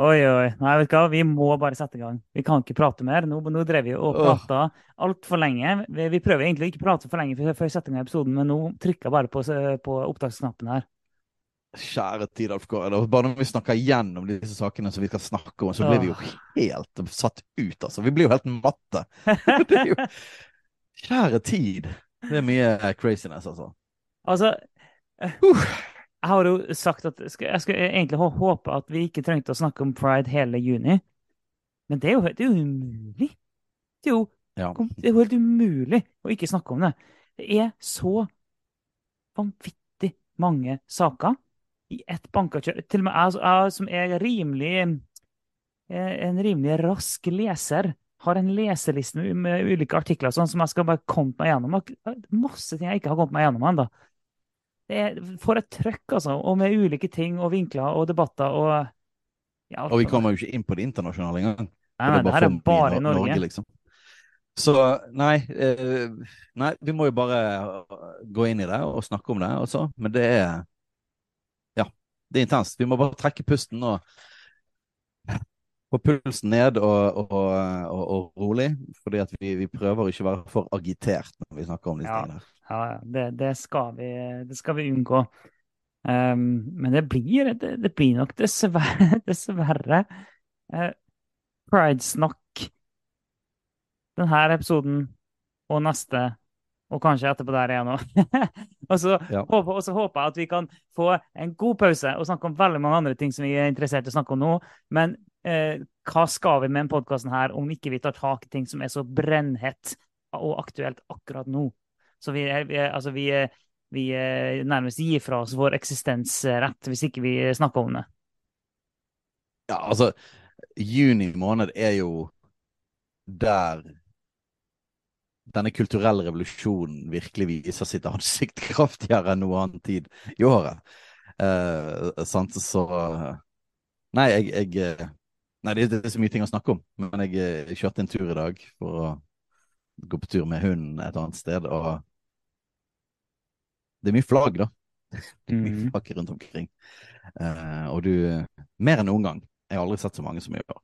Oi, oi. Nei, vet du hva? Vi må bare sette i gang. Vi kan ikke prate mer. Nå, nå drev vi og prata oh. altfor lenge. Vi, vi prøver egentlig ikke å prate for lenge før før vi setter i gang episoden, men nå trykker jeg bare på, på opptaksknappen her. Kjære tid, Alf Kåre. Bare når vi snakker gjennom disse sakene som vi skal snakke om, så blir vi jo helt satt ut, altså. Vi blir jo helt matte. Det jo Kjære tid. Det er mye craziness, altså. Altså, Uh. Jeg har jo sagt at jeg skulle, egentlig håpe at vi ikke trengte å snakke om pride hele juni. Men det er jo, det er jo umulig. Det er jo, Ja. det er jo helt umulig å ikke snakke om det. Det er så vanvittig mange saker i ett bankakjør. Til og med jeg, jeg som er rimelig eh, en rimelig rask leser, har en leseliste med, med ulike artikler sånn som jeg skal bare komme meg gjennom. Masse ting jeg ikke har kommet meg gjennom ennå. Det er for et trøkk, altså. Og med ulike ting og vinkler og debatter og ja, Og vi kommer jo ikke inn på det internasjonale engang. Nei, nei, det her er bare i Norge. Norge. liksom. Så nei, eh, nei, vi må jo bare gå inn i det og snakke om det også. Men det er Ja, det er intenst. Vi må bare trekke pusten og få pulsen ned og, og, og, og rolig. Fordi at vi, vi prøver ikke å være for agitert når vi snakker om disse Ja. tingene. Ja, det, det, skal vi, det skal vi unngå. Um, men det blir, det, det blir nok dessverre, dessverre uh, pridesnakk denne episoden og neste, og kanskje etterpå der igjen òg. og, så Ja. håper, og så håper jeg at vi kan få en god pause og snakke om veldig mange andre ting som vi er interessert i å snakke om nå. Men eh, hva skal vi med denne podkasten her om ikke vi tar tak i ting som er så brennhett og aktuelt akkurat nå? Så vi, vi, altså vi, vi nærmest gir fra oss vår eksistensrett hvis ikke vi snakker om det. Ja, altså, juni måned er jo der denne kulturelle revolusjonen virkelig viser sitt ansikt kraftigere enn noen annen tid i året. Eh, sant, så Nei, jeg, jeg eh, Nei, det, det er så mye ting å snakke om, men jeg, eh, kjørte en tur i dag for å gå på tur med hunden et annet sted, og det er mye flagg, da. Det er mye Mhm. flagg rundt omkring. Uh, og du Mer enn noen gang. Jeg har aldri sett så mange som i år.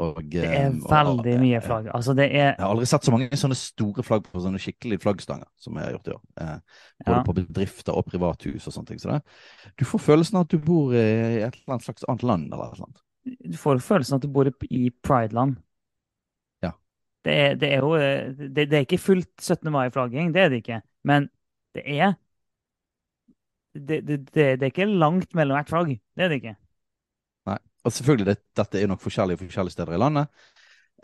Og, Det er er og- veldig mye eh, flagg. Altså, det er Jeg har aldri sett så mange sånne store flagg på sånne skikkelige flaggstanger som jeg har gjort i år. Eh, både Ja. på bedrifter og privathus og sånne ting. Så det, du får følelsen av at du bor i et eller annet slags annet land eller noe sånt. Du får følelsen at du bor i- prideland. Ja. Det er, det er jo eh, det, det er ikke fullt 17. mai-flagging, det er det ikke. Men det er det, det, er ikke langt mellom hvert flagg. Det er det ikke. Nei. Og selvfølgelig, det, dette er nok forskjellige forskjellige steder i landet.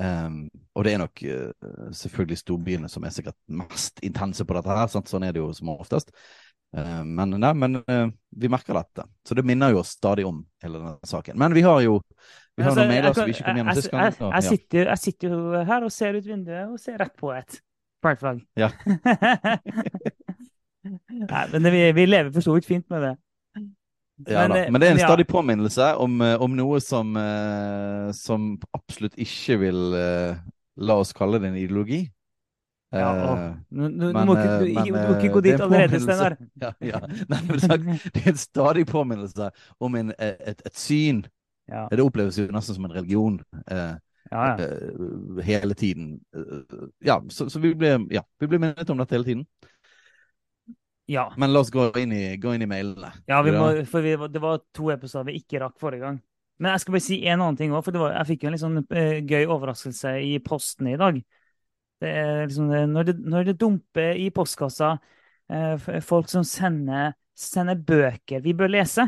Um, og det er nok uh, selvfølgelig storbyene som er sikkert mest intense på dette her. Sant? Sånn er det jo som oftest. Ehm, men nei, men eh, vi merker dette. Så det minner jo oss stadig om hele denne saken. Men vi har jo vi har Altså, noen mailer som vi ikke kom gjennom sist gang. Jeg, jeg, sitter, jeg sitter jo her og ser ut vinduet og ser rett på et prideflagg. Ja. Nei, men det, vi, vi lever for så vidt fint med det. Ja, Men, eh, Men det er en ja. stadig påminnelse om, eh, om noe som, eh, som absolutt ikke vil eh, la oss kalle det en ideologi. Ja, Eh. Nå, nå, men, nå må ikke, eh, du, men, du må ikke eh, gå dit allerede. Steinar. ja, ja. Nei, sagt, det er en stadig påminnelse om en, et, et syn. Ja, Det oppleves jo nesten som en religion eh, ja, ja. hele tiden. Ja, så, så vi blir ja, vi blir minnet om dette hele tiden. ja. Men la oss gå inn i, gå inn i mailene. Ja, vi må, for vi, det var to episoder vi ikke rakk forrige gang. Men jeg skal bare si en annen ting òg, for det var, jeg fikk jo en litt sånn uh, gøy overraskelse i posten i dag. Det liksom, når, det, når det dumper i postkassa eh, folk som sender, sender bøker vi bør lese,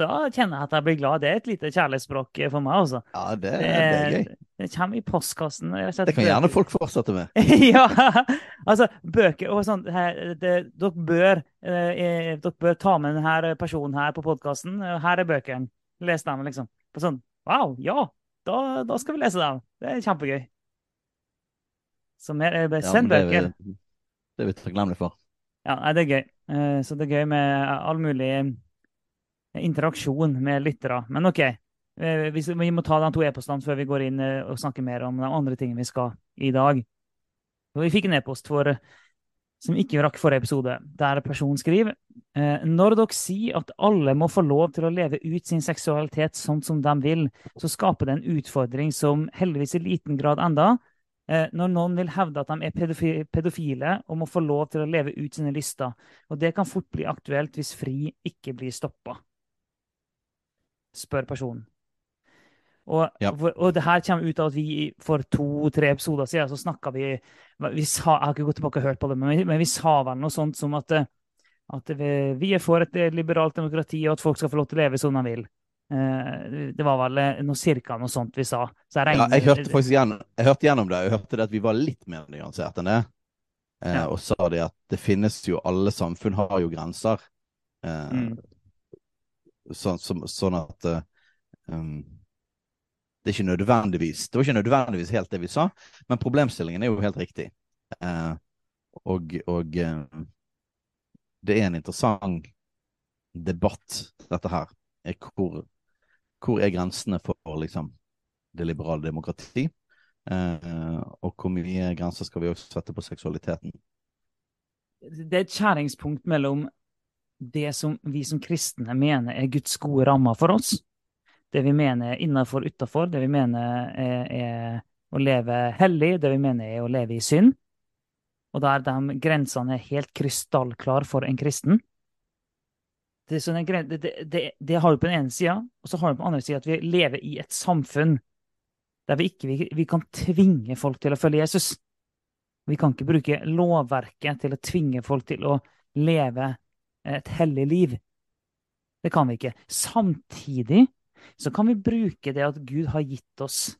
da kjenner jeg at jeg blir glad. Det er et lite kjærlighetsspråk eh, for meg, altså. Ja, det, det er gøy. det kommer i postkassen. Det kan gjerne bøker. folk fortsette med. ja, altså bøker og sånn dere, bør, eh, eh, dere bør ta med denne personen her på podkasten. Her er bøkene. Les dem, liksom. På sånn Wow, ja! Da, da skal vi lese dem. Det er kjempegøy. Så mer, eh, Ja, det er vi, det er vi takknemlige for. Ja, det er gøy. Eh, Så det er gøy med all mulig eh, interaksjon med lyttere. Men OK, eh, vi, må ta de to e-postene før vi går inn og snakker mer om de andre tingene vi skal i dag. Vi fikk en e-post for som ikke rakk forrige episode, der personen skriver Når dere sier at alle må få lov til å leve ut sin seksualitet sånn som de vil, så skaper det en utfordring som heldigvis i liten grad enda. Eh, når noen vil hevde at de er pedofile og må få lov til å leve ut sine lyster. Og det kan fort bli aktuelt hvis FRI ikke blir stoppa. Spør personen. Og, Ja. og det her kommer ut av at vi for to-tre episoder siden så snakka vi, vi sa, Jeg har ikke gått tilbake og hørt på det, men vi, men vi sa vel noe sånt som at, eh, at vi, vi er for et liberalt demokrati, og at folk skal få lov til å leve som de vil. Eh, Det var vel eh, noe cirka noe sånt vi sa. Så jeg Ja, jeg hørte faktisk gjennom, jeg hørte gjennom det. Jeg hørte det at vi var litt mer nyansert enn det. Eh, Ja. Og sa det at det finnes jo Alle samfunn har jo grenser. Eh, Mm. sånn, så, sånn at eh, um, Det er ikke nødvendigvis Det var ikke nødvendigvis helt det vi sa, men problemstillingen er jo helt riktig. Eh, og og det er en interessant debatt, dette her. Er hvor, hvor er grensene for liksom det liberale demokrati? Eh, og hvor mye grenser skal vi også sette på seksualiteten? det er et skjæringspunkt mellom det som vi som kristne mener er Guds gode rammer for oss, det vi mener er innafor, utafor, det vi mener er, er å leve hellig, det vi mener er å leve i synd, og der de grensene er helt krystallklare for en kristen. Det, sånn det, det, det, det har du på den ene sida, og så har du på den andre sida at vi lever i et samfunn der vi ikke vi, vi kan tvinge folk til å følge Jesus. Vi kan ikke bruke lovverket til å tvinge folk til å leve et hellig liv. Det kan vi ikke. Samtidig så kan vi bruke det at Gud har gitt oss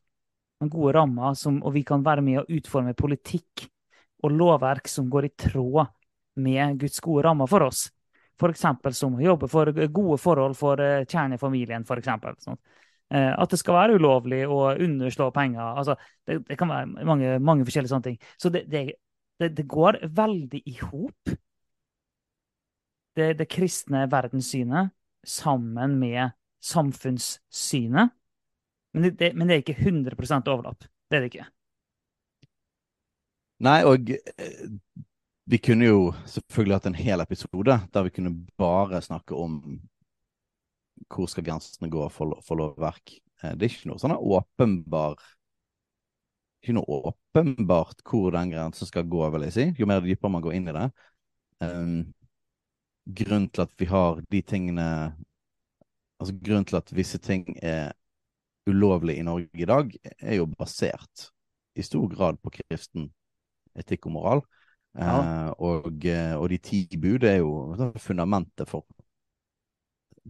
noen gode rammer, som, og vi kan være med å utforme politikk og lovverk som går i tråd med Guds gode rammer for oss. F.eks. som jobber for gode forhold for eh, kjernefamilien, f.eks. Sånn. Eh, At det skal være ulovlig å underslå penger. Altså, det, det kan være mange, mange forskjellige sånne ting. Så det, det, det, går veldig i hop, det, kristne verdenssynet, sammen med samfunnssynet. Men det, men er ikke 100 overlapp. Det er det ikke. Nei, og eh, vi kunne jo selvfølgelig hatt en hel episode der vi kunne bare snakke om hvor skal grensene gå for, for lovverk. Eh, Det er ikke noe sånn åpenbar Ikke noe åpenbart hvor den grensen skal gå, vil jeg si. Jo mer dypere man går inn i det. Um, grunnen til at vi har de tingene Altså grunnen til at visse ting er ulovlig i Norge i dag, er jo basert i stor grad på kristen etikk og moral. Ja. Eh, og, eh, og de ti bud er jo fundamentet for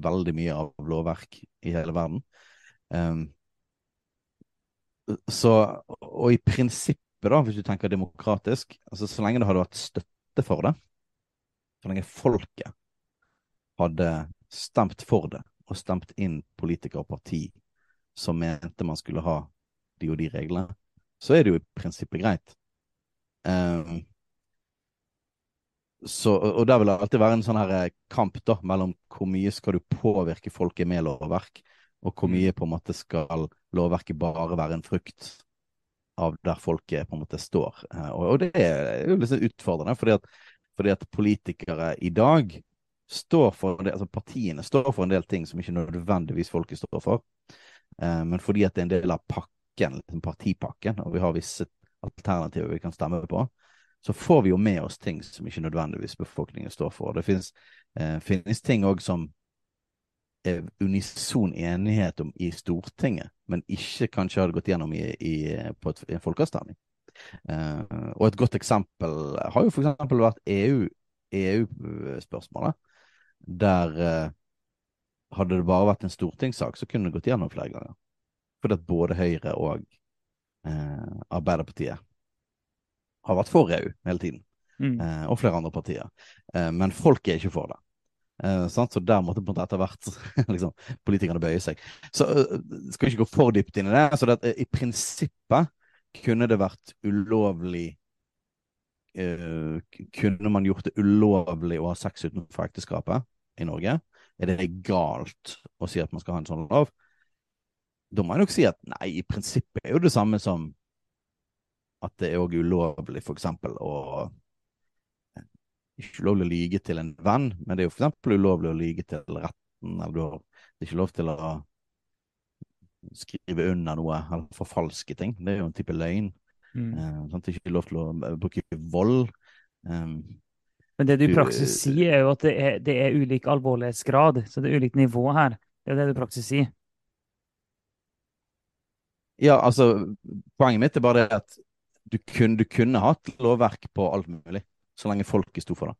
veldig mye av lovverk i hele verden. Um, så, og i prinsippet, da, hvis du tenker demokratisk, altså så lenge det hadde vært støtte for det, så lenge folket hadde stemt for det, og stemt inn politikere og parti som mente man skulle ha de og de reglene, så er det jo i prinsippet greit. Um, så, og der vil det alltid være en sånn her eh, kamp da, mellom hvor mye skal du påvirke folket med lovverk, og hvor mye på en måte skal lovverket bare være en frukt av der folket på en måte står. Eh, Og, og det er jo litt sånn utfordrende, fordi at, fordi at politikere i dag står for en del, altså partiene står for en del ting som ikke nødvendigvis folket står for. Eh, men fordi at det er en del av pakken, liksom partipakken, og vi har visse alternativer vi kan stemme på, så får vi jo med oss ting som ikke nødvendigvis befolkningen står for. Det finnes, eh, finnes ting òg som er unison enighet om i Stortinget, men ikke kanskje hadde gått gjennom i, i, på et, en folkeavstemning. Eh, og et godt eksempel har jo f.eks. vært EU, EU-spørsmålet, der eh, hadde det bare vært en stortingssak, så kunne det gått gjennom flere ganger. Fordi at både Høyre og eh, Arbeiderpartiet har vært for EU hele tiden, Mm. eh, og flere andre partier. Eh, men folk er ikke for det. Eh. Så der måtte på en måte etter hvert liksom, politikerne bøye seg. Så skal vi ikke gå for dypt inn i det. Så det I prinsippet kunne det vært ulovlig kunne man gjort det ulovlig å ha sex utenfor ekteskapet i Norge? Er det galt å si at man skal ha en sånn lov? Da må jeg nok si at nei, i prinsippet er jo det samme som at det er òg ulovlig, eksempel, å Ikke ulovlig å lyge til en venn, men det er jo eksempel ulovlig å lyge til retten, eller det er ikke lov til å skrive under noe eller forfalske ting. Det er jo en type løgn. Mm. Eh, sant? Det er ikke lov til å eh, bruke vold. Um, Men det du i praksis sier, er jo at det er, det er ulik alvorlighetsgrad. Så det er ulikt nivå her. Det er det du i praksis sier. ja, altså, poenget mitt er bare det at du kunne, du kunne hatt lovverk på alt mulig, så lenge folket sto for det.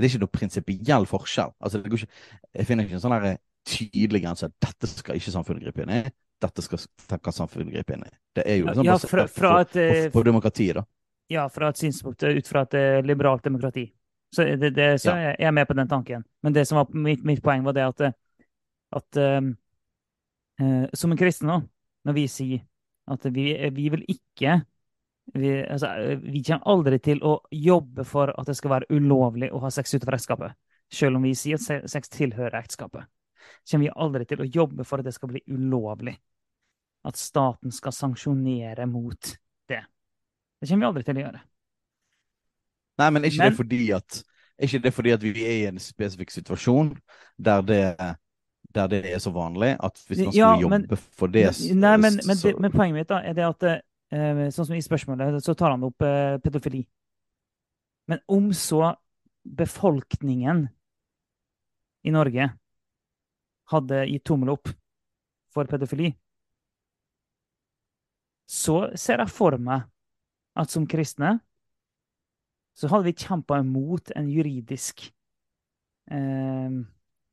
Det er ikke noe prinsipiell forskjell. Altså, det går ikke, jeg finner ikke en sånn tydelig grense. Dette skal ikke samfunnet gripe inn i. Dette skal, tenke samfunnet gripe inn i. Det er jo liksom Ja, basert fra, fra et, på, på, på demokratiet, da. ja, fra et synspunkt ut fra et eh, liberalt demokrati. Så, det, det, så Ja. jeg er med på den tanken. Men det som var mitt, mitt poeng, var det at, eh, at um, uh, som en kristen, da, når vi sier at vi, vi vil ikke vi, altså, vi kommer aldri til å jobbe for at det skal være ulovlig å ha sex utenfor ekteskapet. Selv om vi sier at se- sex tilhører ekteskapet. Kommer vi aldri til å jobbe for at det skal bli ulovlig. At staten skal sanksjonere mot det. Det kommer vi aldri til å gjøre. Nei, men er ikke Men- det fordi at ikke det fordi at vi er i en spesifikk situasjon der det, der det er så vanlig at hvis man skulle Ja, jobbe men- for det, Nei, men, men, det, men poenget mitt da, er det at eh, sånn som i spørsmålet, så tar han opp eh, pedofili. Men om så befolkningen i Norge hadde gitt tommel opp for pedofili, så ser jeg for meg at som kristne så hadde vi kjempa imot en juridisk eh,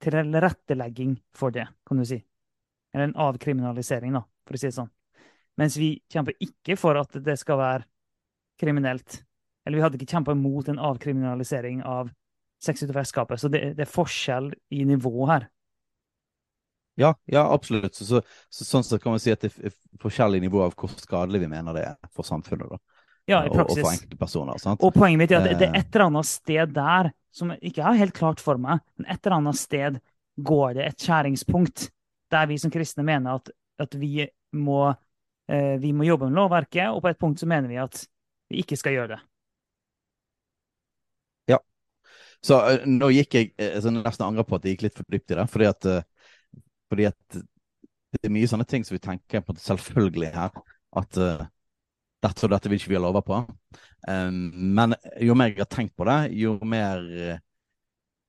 tilrettelegging for det, kan du si. Eller en avkriminalisering, da, for å si det sånn. Mens vi kjemper ikke for at det skal være kriminelt. Eller vi hadde ikke kjempa imot en avkriminalisering av sex utenfor ekteskapet. Så det, det er forskjell i nivå her. Ja, ja, absolutt. Så, så, så, sånn sett kan man si at det er forskjellig nivå av hvor skadelig vi mener det er for samfunnet. da. Ja, i og, og for praksis. enkeltpersoner. sant? Og poenget mitt er at det, det er Eh. et eller annet sted der som jeg ikke er helt klart for meg, men et eller annet sted går det et skjæringspunkt der vi som kristne mener at, at vi, må, vi må jobbe med lovverket, og på et punkt så mener vi at vi ikke skal gjøre det. Ja. Så eh, nå gikk jeg eh, så nesten angrer på at jeg gikk litt for dypt i det. Fordi at, eh, fordi at det er mye sånne ting som vi tenker på selvfølgelig her. At uh, dette og dette vil ikke vi ha lover på. Um, men jo mer jeg har tenkt på det, jo mer eh,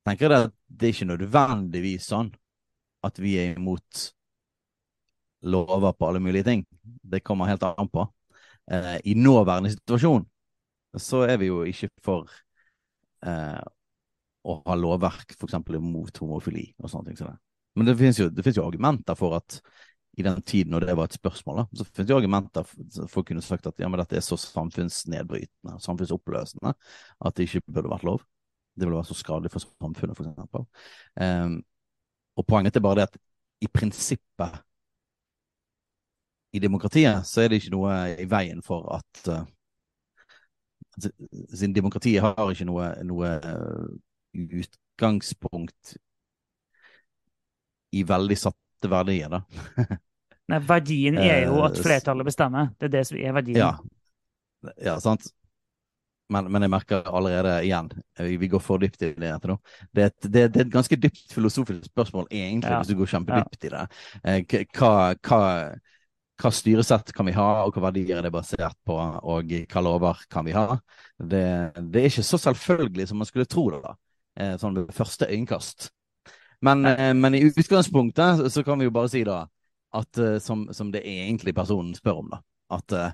tenker jeg det at det er ikke nødvendigvis sånn at vi er imot lover på alle mulige ting. Det kommer helt an på. Eh, I nåværende situasjon så er vi jo ikke for eh, å ha lovverk f.eks. mot homofili og sånne ting. som det. Men det finnes jo, det finnes jo argumenter for at i den tiden når det var et spørsmål, da, så finnes jo argumenter for for å kunne sagt at ja, men dette er så samfunnsnedbrytende, samfunnsoppløsende, at det ikke burde vært lov. Det ville vært så skadelig for samfunnet, eksempel. Um, og poenget er bare det at i prinsippet i demokratiet så er det ikke noe i veien for at uh, Siden demokratiet har ikke noe, noe uh, utgangspunkt i veldig satte verdier, da. Nei, verdien er jo at Eh, flertallet bestemmer. Det er det som er verdien. Ja, ja sant. Men, men jeg merker allerede igjen, vi, går for dypt i det etter nå. Det, er et- det, det er et ganske dypt filosofisk spørsmål, egentlig, Ja. hvis du går kjempedypt i det. Eh, Hva, hva, hva styresett kan vi ha, og hva verdier er det basert på, og hva lover kan vi ha? Det, det er ikke så selvfølgelig som man skulle tro det, da. eh, Sånn ved første øyekast. Men, eh, men i utgangspunktet så kan vi jo bare si da at eh, som, som det egentlig personen spør om, da. At eh,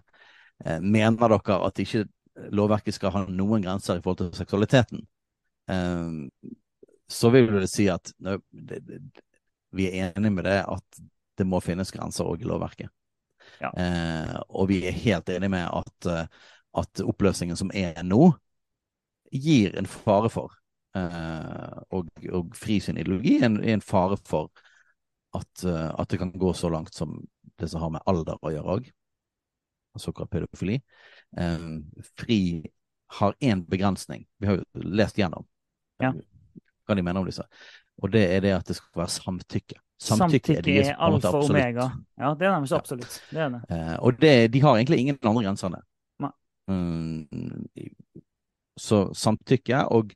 eh, mener dere at ikke lovverket skal ha noen grenser i forhold til seksualiteten? Eh, så vil det si at vi er enige med det at det må finnes grenser òg i lovverket. Ja. Eh, og vi er helt enige med at, eh, at oppløsningen som er nå, gir en fare for eh, og, og fri sin ideologi er en, er en fare for at, eh, at det kan gå så langt som det som har med alder å gjøre òg, såkalt pedofili. Eh, fri har én begrensning. Vi har jo lest gjennom Ja. hva de mener om disse. Og det er det at det skal være samtykke. Samtykke deres er alfa og omega. Ja, det er nemlig Ja. absolutt. Det er det. Eh, og det, de har egentlig ingen andre grenser enn det. Mm, så samtykke, og,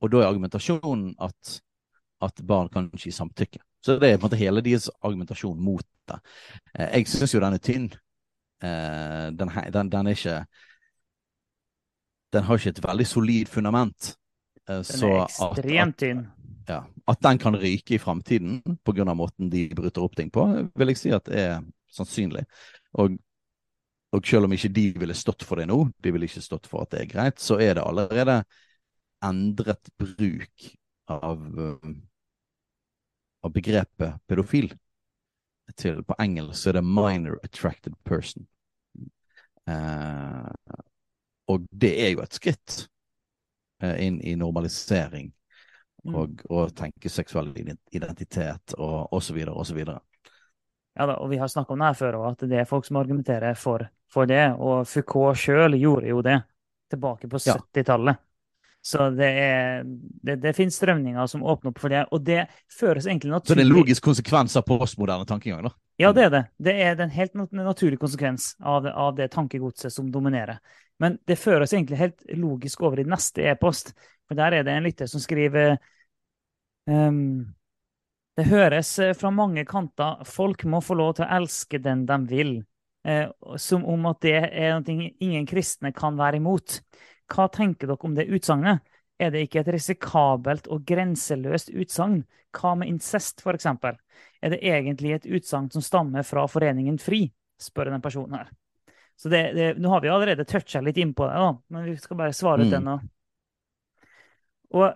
og da er argumentasjonen at, at barn kan ikke gi samtykke. Så det er på en måte hele deres argumentasjon mot det. Eh, jeg syns jo den er tynn. Eh, den, den, den er ikke Den har ikke et veldig solid fundament. Eh, Den så er ekstremt tynn. Ja, at den kan ryke i framtiden pga. måten de bryter opp ting på, vil jeg si at er sannsynlig. Og, og selv om ikke de ville stått for det nå, de ville ikke stått for at det er greit, så er det allerede endret bruk av, um, av begrepet pedofil. Til, på engelsk er det 'minor attracted person'. Eh, og det er jo et skritt eh, inn i normalisering. Og, og tenke seksuell identitet og osv. osv. Ja da, og vi har snakka om det her før, òg, at det er folk som argumenterer for, for det. Og Foucault sjøl gjorde jo det tilbake på 70-tallet. Så det, er, det, det finnes strømninger som åpner opp for det. Og det føres egentlig Så det er en logisk konsekvens av postmoderne tankegang, da. Ja, det er det. Det er en helt nat- naturlig konsekvens av det, av det tankegodset som dominerer. Men det føres egentlig helt logisk over i neste e-post. For der er det en lytter som skriver ehm, Det høres eh, fra mange kanter folk må få lov til å elske den de vil. Eh, som om at det er noe ingen kristne kan være imot. Hva tenker dere om det utsagnet? Er det ikke et risikabelt og grenseløst utsagn? Hva med incest, eksempel? Er det egentlig et utsagn som stammer fra Foreningen FRI? spør den personen her. Så det, det, Nå har vi allerede toucha litt innpå det, da, men vi skal bare svare ut Mm. den. Og, eh,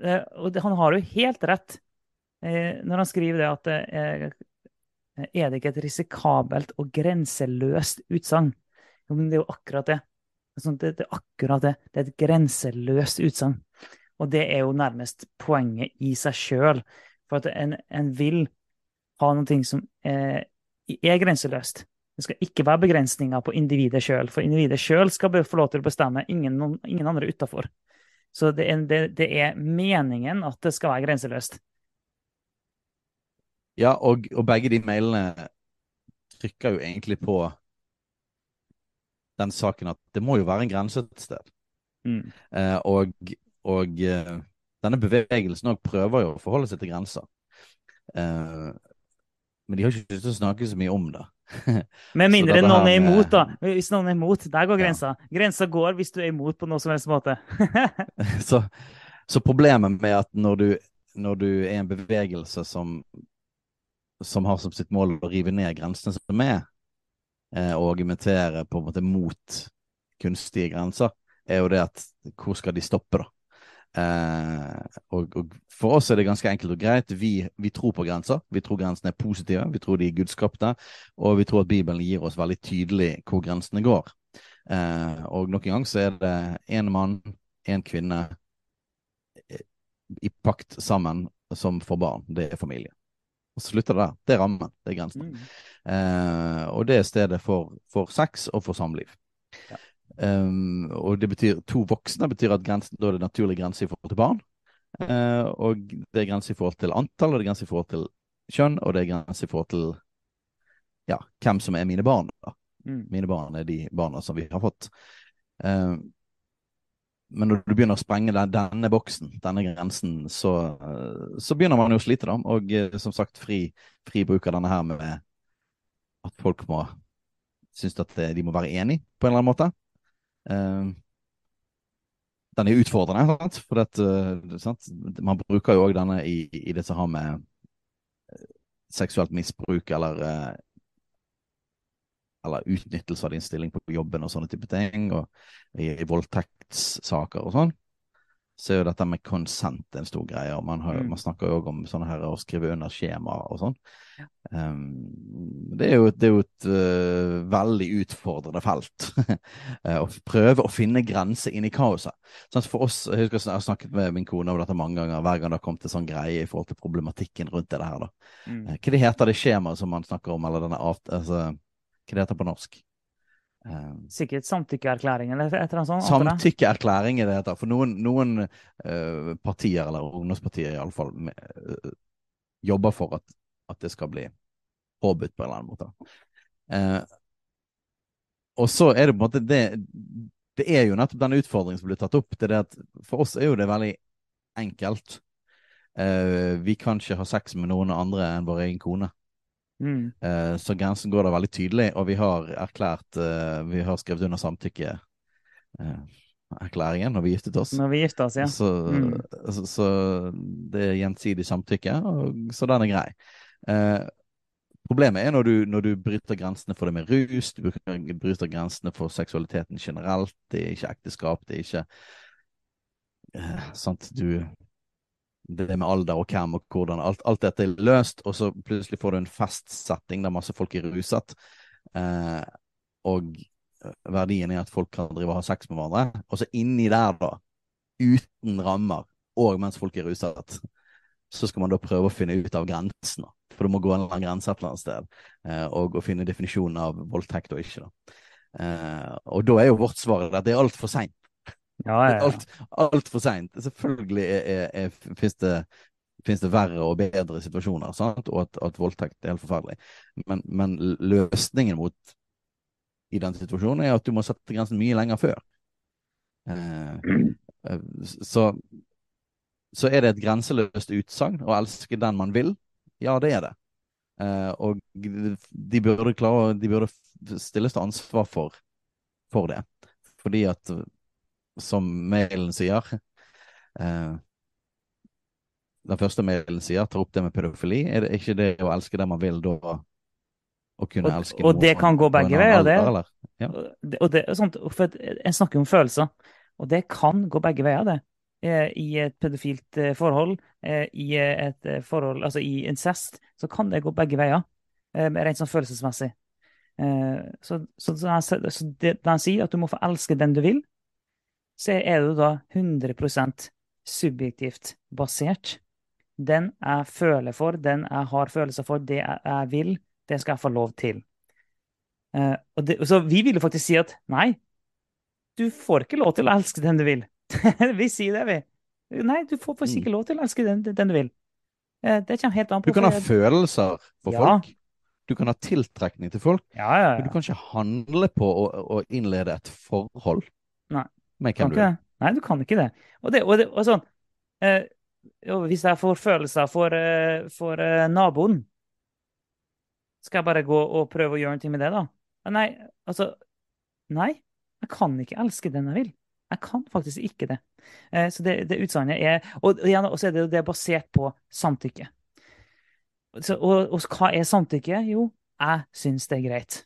og det, han har jo helt rett eh, når han skriver det at eh, Er det ikke et risikabelt og grenseløst utsagn? Jo, men det er jo akkurat det. Det er sånn, det, det er akkurat det. Det er et grenseløst utsagn. Og det er jo nærmest poenget i seg sjøl. For at en, en vil ha noe som eh, er grenseløst. Det skal ikke være begrensninger på individet sjøl, for individet sjøl skal få lov til å bestemme, ingen, ingen andre utafor. Så det er, det, det er meningen at det skal være grenseløst. Ja, og, og begge de mailene trykker jo egentlig på den saken at det må jo være en grense et sted. Mm. Eh, og og eh, denne bevegelsen òg prøver jo å forholde seg til grenser. Eh, men de har ikke lyst til å snakke så mye om det. Med mindre noen er imot, da. Hvis noen er imot, der går Ja. grensa. Grensa går hvis du er imot på noe som helst måte. så, så problemet med at når du, når du er en bevegelse som, som har som sitt mål å rive ned grensene som er, eh, og argumentere på en måte mot kunstige grenser, er jo det at hvor skal de stoppe, da? Eh, og, og for oss er det ganske enkelt og greit. Vi, vi tror på grenser. Vi tror grensene er positive. Vi tror de er gudskapte. Og vi tror at Bibelen gir oss veldig tydelig hvor grensene går. Eh, og nok en gang så er det én mann, én kvinne i pakt sammen som får barn. Det er familie. Og så slutter det der. Det er rammen. Det er grensen. Mm. Eh, og det er stedet for, for sex og for samliv. Um, og det betyr to voksne betyr at grensen, da er det naturlig grense i forhold til barn. Uh, og det er grense i forhold til antall, og det er grense i forhold til kjønn, og det er grense i forhold til ja, hvem som er mine barn. Mm. Mine barn er de barna som vi har fått. Eh, men når du begynner å sprenge den, denne boksen, denne grensen, så, eh, så begynner man jo å slite, da. Og eh, som sagt, fri, fri bruk av denne her med at folk må synes at de må være enige på en eller annen måte. Eh, den er utfordrende, sant? for at, eh, sant? man bruker jo òg denne i, i det som har med eh, seksuelt misbruk eller eller utnyttelse av din stilling på jobben og sånne type ting, og i, i voldtektssaker og sånn, så er jo dette med konsent en stor greie. og Man, har, Mm. man snakker jo òg om sånne her å skrive under skjemaer og sånn. Ja. Um, det er jo, det er jo et uh, veldig utfordrende felt. Eh, å prøve å finne grenser inn i kaoset. Sånn, for oss, Jeg husker jeg har snakket med min kone om dette mange ganger, hver gang det har kommet til sånn greie i forhold til problematikken rundt det her. da. Mm. Eh, Hva det heter det skjemaet som man snakker om, eller denne avt... Altså, hva det heter på norsk? Eh, Sikkert samtykkeerklæring eller et eller annet sånt. Samtykkeerklæring er det heter. For noen, noen uh, partier, eller ungdomspartier iallfall, uh, jobber for at, at det skal bli påbudt på en eller annen måte. Uh, og så er det på en måte det Det er jo nettopp den utfordringen som blir tatt opp. Det er det at For oss er jo det veldig enkelt. Uh, vi kan ikke ha sex med noen andre enn vår egen kone. Mm. Eh, så grensen går da veldig tydelig, og vi har erklært eh, Vi har skrevet under samtykke Erklæringen når vi giftet oss. Når vi gifter oss, ja. Så, Mm. så, så det er gjensidig samtykke, og, så den er grei. Eh, problemet er når du, når du bryter grensene for det med rus, du bryter grensene for seksualiteten generelt, det er ikke ekteskap, det er ikke eh, sant, du det med alder og hvem og hvordan, alt, alt dette er løst, og så plutselig får du en festsetting der masse folk er ruset, eh, og verdien er at folk kan drive og ha sex med hverandre, og så inni der da, uten rammer, og mens folk er ruset, så skal man da prøve å finne ut av grensen. For det må gå en eller annen grense et eller annet sted, eh, og, og finne definisjonen av voldtekt og ikke. da. Eh, og da er jo vårt svar at det er altfor seint. Ja, ja, ja. Alt, alt for seint. Selvfølgelig er, finnes, det, det verre og bedre situasjoner, sant? og at, at voldtekt er helt forferdelig. Men, men løsningen mot i den situasjonen er at du må sette grensen mye lenger før. Eh, eh, så, så er det et grenseløst utsagn å elske den man vil. Ja, det er det. Eh, og de burde klare De burde stilles til ansvar for, for det. Fordi at, som mailen sier eh, Den første mailen sier, tar opp det med pedofili. Er det ikke det å elske det man vil, da å kunne Og- elske og det kan gå begge veier, det. alder? Ja. Og det, og sånt, for En snakker om følelser, og det kan gå begge veier, det. Eh, I et pedofilt eh, forhold, eh, i et forhold, altså i incest, så kan det gå begge veier. Rent sånn følelsesmessig. Så, så, så, så det, den sier at du må få elske den du vil, så er det da 100% subjektivt basert. Den jeg føler for, den jeg har følelser for, det jeg, vil, det skal jeg få lov til. Eh, og det, så vi vil jo faktisk si at nei, du får ikke lov til å elske den du vil. vi sier det, vi. Nei, du får faktisk ikke lov til å elske den, den du vil. Eh, det kommer helt an på Du kan ha følelser for Ja. folk. Du kan ha tiltrekning til folk. Ja, ja, Men du kan ikke handle på å, å innlede et forhold Nei. Med Kan hvem du det? Nei, du kan ikke det. Og, det, og, det, og sånn eh, og Hvis jeg får følelser for, eh, for eh, naboen, skal jeg bare gå og prøve å gjøre noe med det, da? Nei, altså Nei, jeg kan ikke elske den jeg vil. Jeg kan faktisk ikke det. Eh, så det, det utsagnet er Og igjen, så er det, det er basert på samtykke. Så, og, og hva er samtykke? Jo, jeg syns det er greit.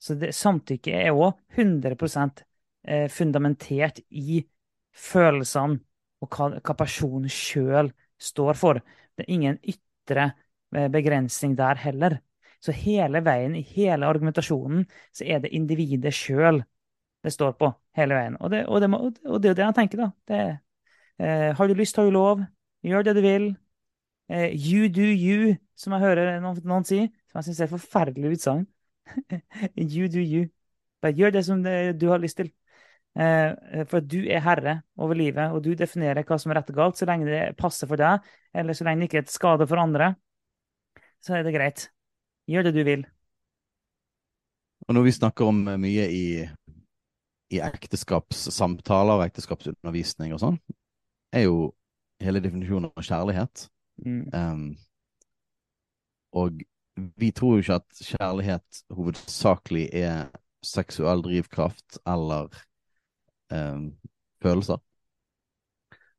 Så det, samtykke er òg 100 eh, fundamentert i følelsene og hva, hva personen sjøl står for. Det er ingen ytre eh, begrensning der heller. Så hele veien, i hele argumentasjonen, så er det individet sjøl det står på. Hele veien. Og det, og det, og det er jo det jeg tenker, da. Det, eh, har du lyst, har du lov. Gjør det du vil. Eh, you do you, som jeg hører noen, noen si. Som jeg syns er et forferdelig utsagn. you do you. Bare gjør det som det, du har lyst til. Eh, for at du er herre over livet, og du definerer hva som er rett og galt. Så lenge det passer for deg, eller så lenge det ikke er et skade for andre, så er det greit. Gjør det du vil. Og når vi snakker om eh, mye i, i ekteskapssamtaler og ekteskapsundervisning og sånn, er jo hele definisjonen av kjærlighet. Mm. Um, og vi tror jo ikke at kjærlighet hovedsakelig er seksuell drivkraft eller em, følelser.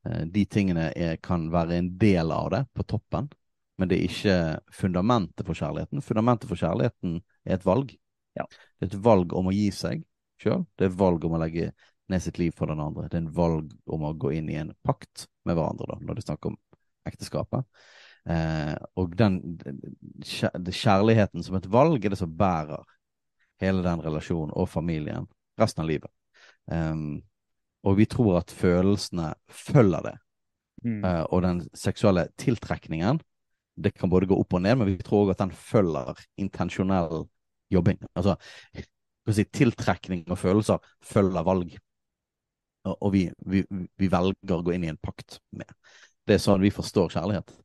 Eh, De tingene er, kan være en del av det, på toppen, men det er ikke fundamentet for kjærligheten. Fundamentet for kjærligheten er et valg. Ja. Det er et valg om å gi seg sjøl. Det er et valg om å legge ned sitt liv for den andre. Det er en valg om å gå inn i en pakt med hverandre, da, når det er snakk om ekteskapet. Eh, og den kjærligheten som et valg er det som bærer hele den relasjonen og familien resten av livet. Em, og vi tror at følelsene følger det. Mm. Uh, og den seksuelle tiltrekningen, det kan både gå opp og ned, men vi tror òg at den følger intensjonell jobbing. Altså, si, tiltrekning og følelser følger valg. Og, og vi, vi, vi velger å gå inn i en pakt med. Det er sånn vi forstår kjærlighet.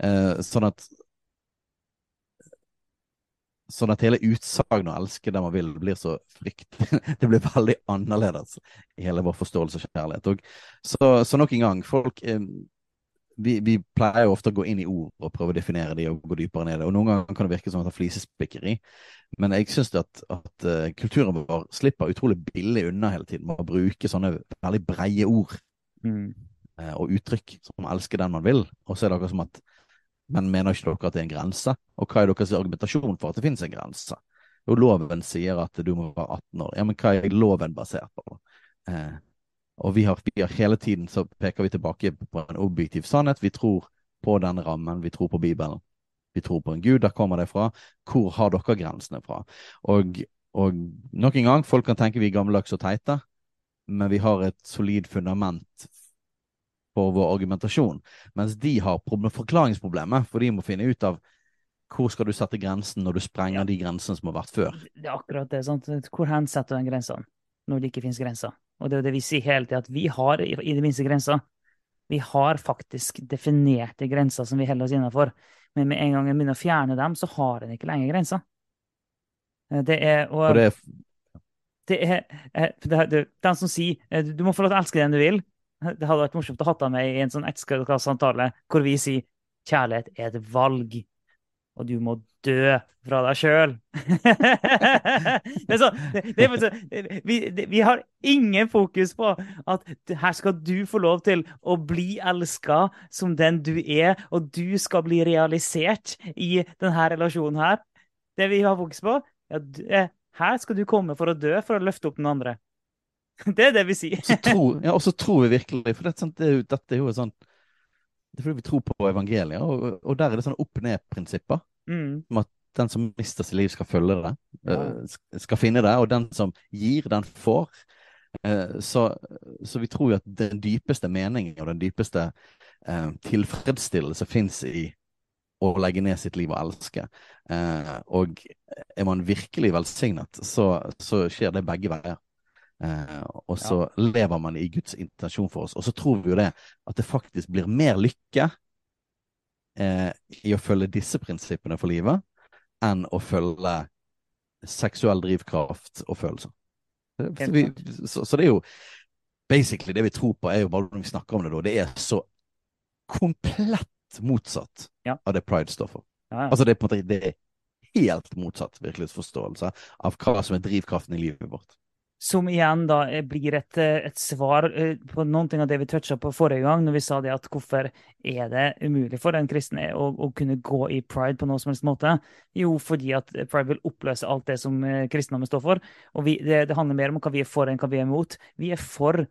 Uh, sånn at Sånn at hele utsagnet å elske det man vil, blir så fryktelig Det blir veldig annerledes i hele vår forståelse av kjærlighet. Og så, så nok en gang, folk eh, vi, vi, pleier jo ofte å gå inn i ord og prøve å definere de og gå dypere ned. Og noen ganger kan det virke som at det er flisespikkeri. Men jeg syns at, at uh, kulturen vår slipper utrolig billig unna hele tiden med å bruke sånne veldig breie ord mm. uh, og uttrykk som 'elsker den man vil'. Og så er det akkurat som at Men mener ikke dere at det er en grense? Og hva er deres argumentasjon for at det finnes en grense? Jo, loven sier at du må være 18 år. Ja, men hva er loven basert på? Eh, og vi har, vi har, hele tiden så peker vi tilbake på en objektiv sannhet. Vi tror på den rammen, vi tror på Bibelen. Vi tror på en Gud, der kommer det fra. Hvor har dere grensene fra? Og, og nok en gang, folk kan tenke vi er gammeldagse og teite, men vi har et solid fundament for vår argumentasjon. Mens de har forklaringsproblemet, for de må finne ut av hvor skal du sette grensen når du sprenger ja. de grensene som har vært før. Det er akkurat det. sant? Hvor hen setter du den grensa når det ikke finnes grenser? Og det er det vi sier hele tida, at vi har i, det minste grenser. Vi har faktisk definerte grenser som vi holder oss innenfor. Men med en gang en begynner å fjerne dem, så har en ikke lenger grenser. Eh, det er, og, det er, det er, eh, det er Den som sier eh, du må få lov til å elske den du vil Det hadde vært morsomt å ha med i en sånn eksklusiv hvor vi sier kjærlighet er et valg og du må dø fra deg sjøl. vi, vi, har ingen fokus på at her skal du få lov til å bli elska som den du er, og du skal bli realisert i denne relasjonen her. Det vi har fokus på, er at her skal du komme for å dø for å løfte opp den andre. Det er det vi sier. ja, og så tror vi virkelig, for dette, det, dette er jo sånn det er fordi vi tror på evangeliet, og, og der er det sånn opp-ned-prinsipper. Mm. Om at den som mister sitt liv, skal følge det. Ja. Eh, skal finne det. Og den som gir, den får. Eh, så, så vi tror jo at den dypeste meningen og den dypeste eh, tilfredsstillelse fins i å legge ned sitt liv og elske. Og er man virkelig velsignet, så, så skjer det begge veier. Eh, og så ja. lever man i Guds intensjon for oss. Og så tror vi jo det at det faktisk blir mer lykke eh, i å følge disse prinsippene for livet enn å følge seksuell drivkraft og følelser. Så, vi, så, så, det er jo basically det vi tror på, er jo bare når vi snakker om det, da, det er så komplett motsatt ja. av det pride står for. Ja, ja. Altså det er på en måte det er helt motsatt virkelighetsforståelse av hva som er drivkraften i livet vårt. Som igjen da eh, blir et, eh, et, svar eh, på noen ting av det vi toucha på forrige gang, når vi sa det at hvorfor er det umulig for en kristen å, å, kunne gå i pride på noen som helst måte? Jo, fordi at pride vil oppløse alt det som kristendommen står for. Og vi, det, det, handler mer om hva vi er for enn hva vi er imot. Vi er for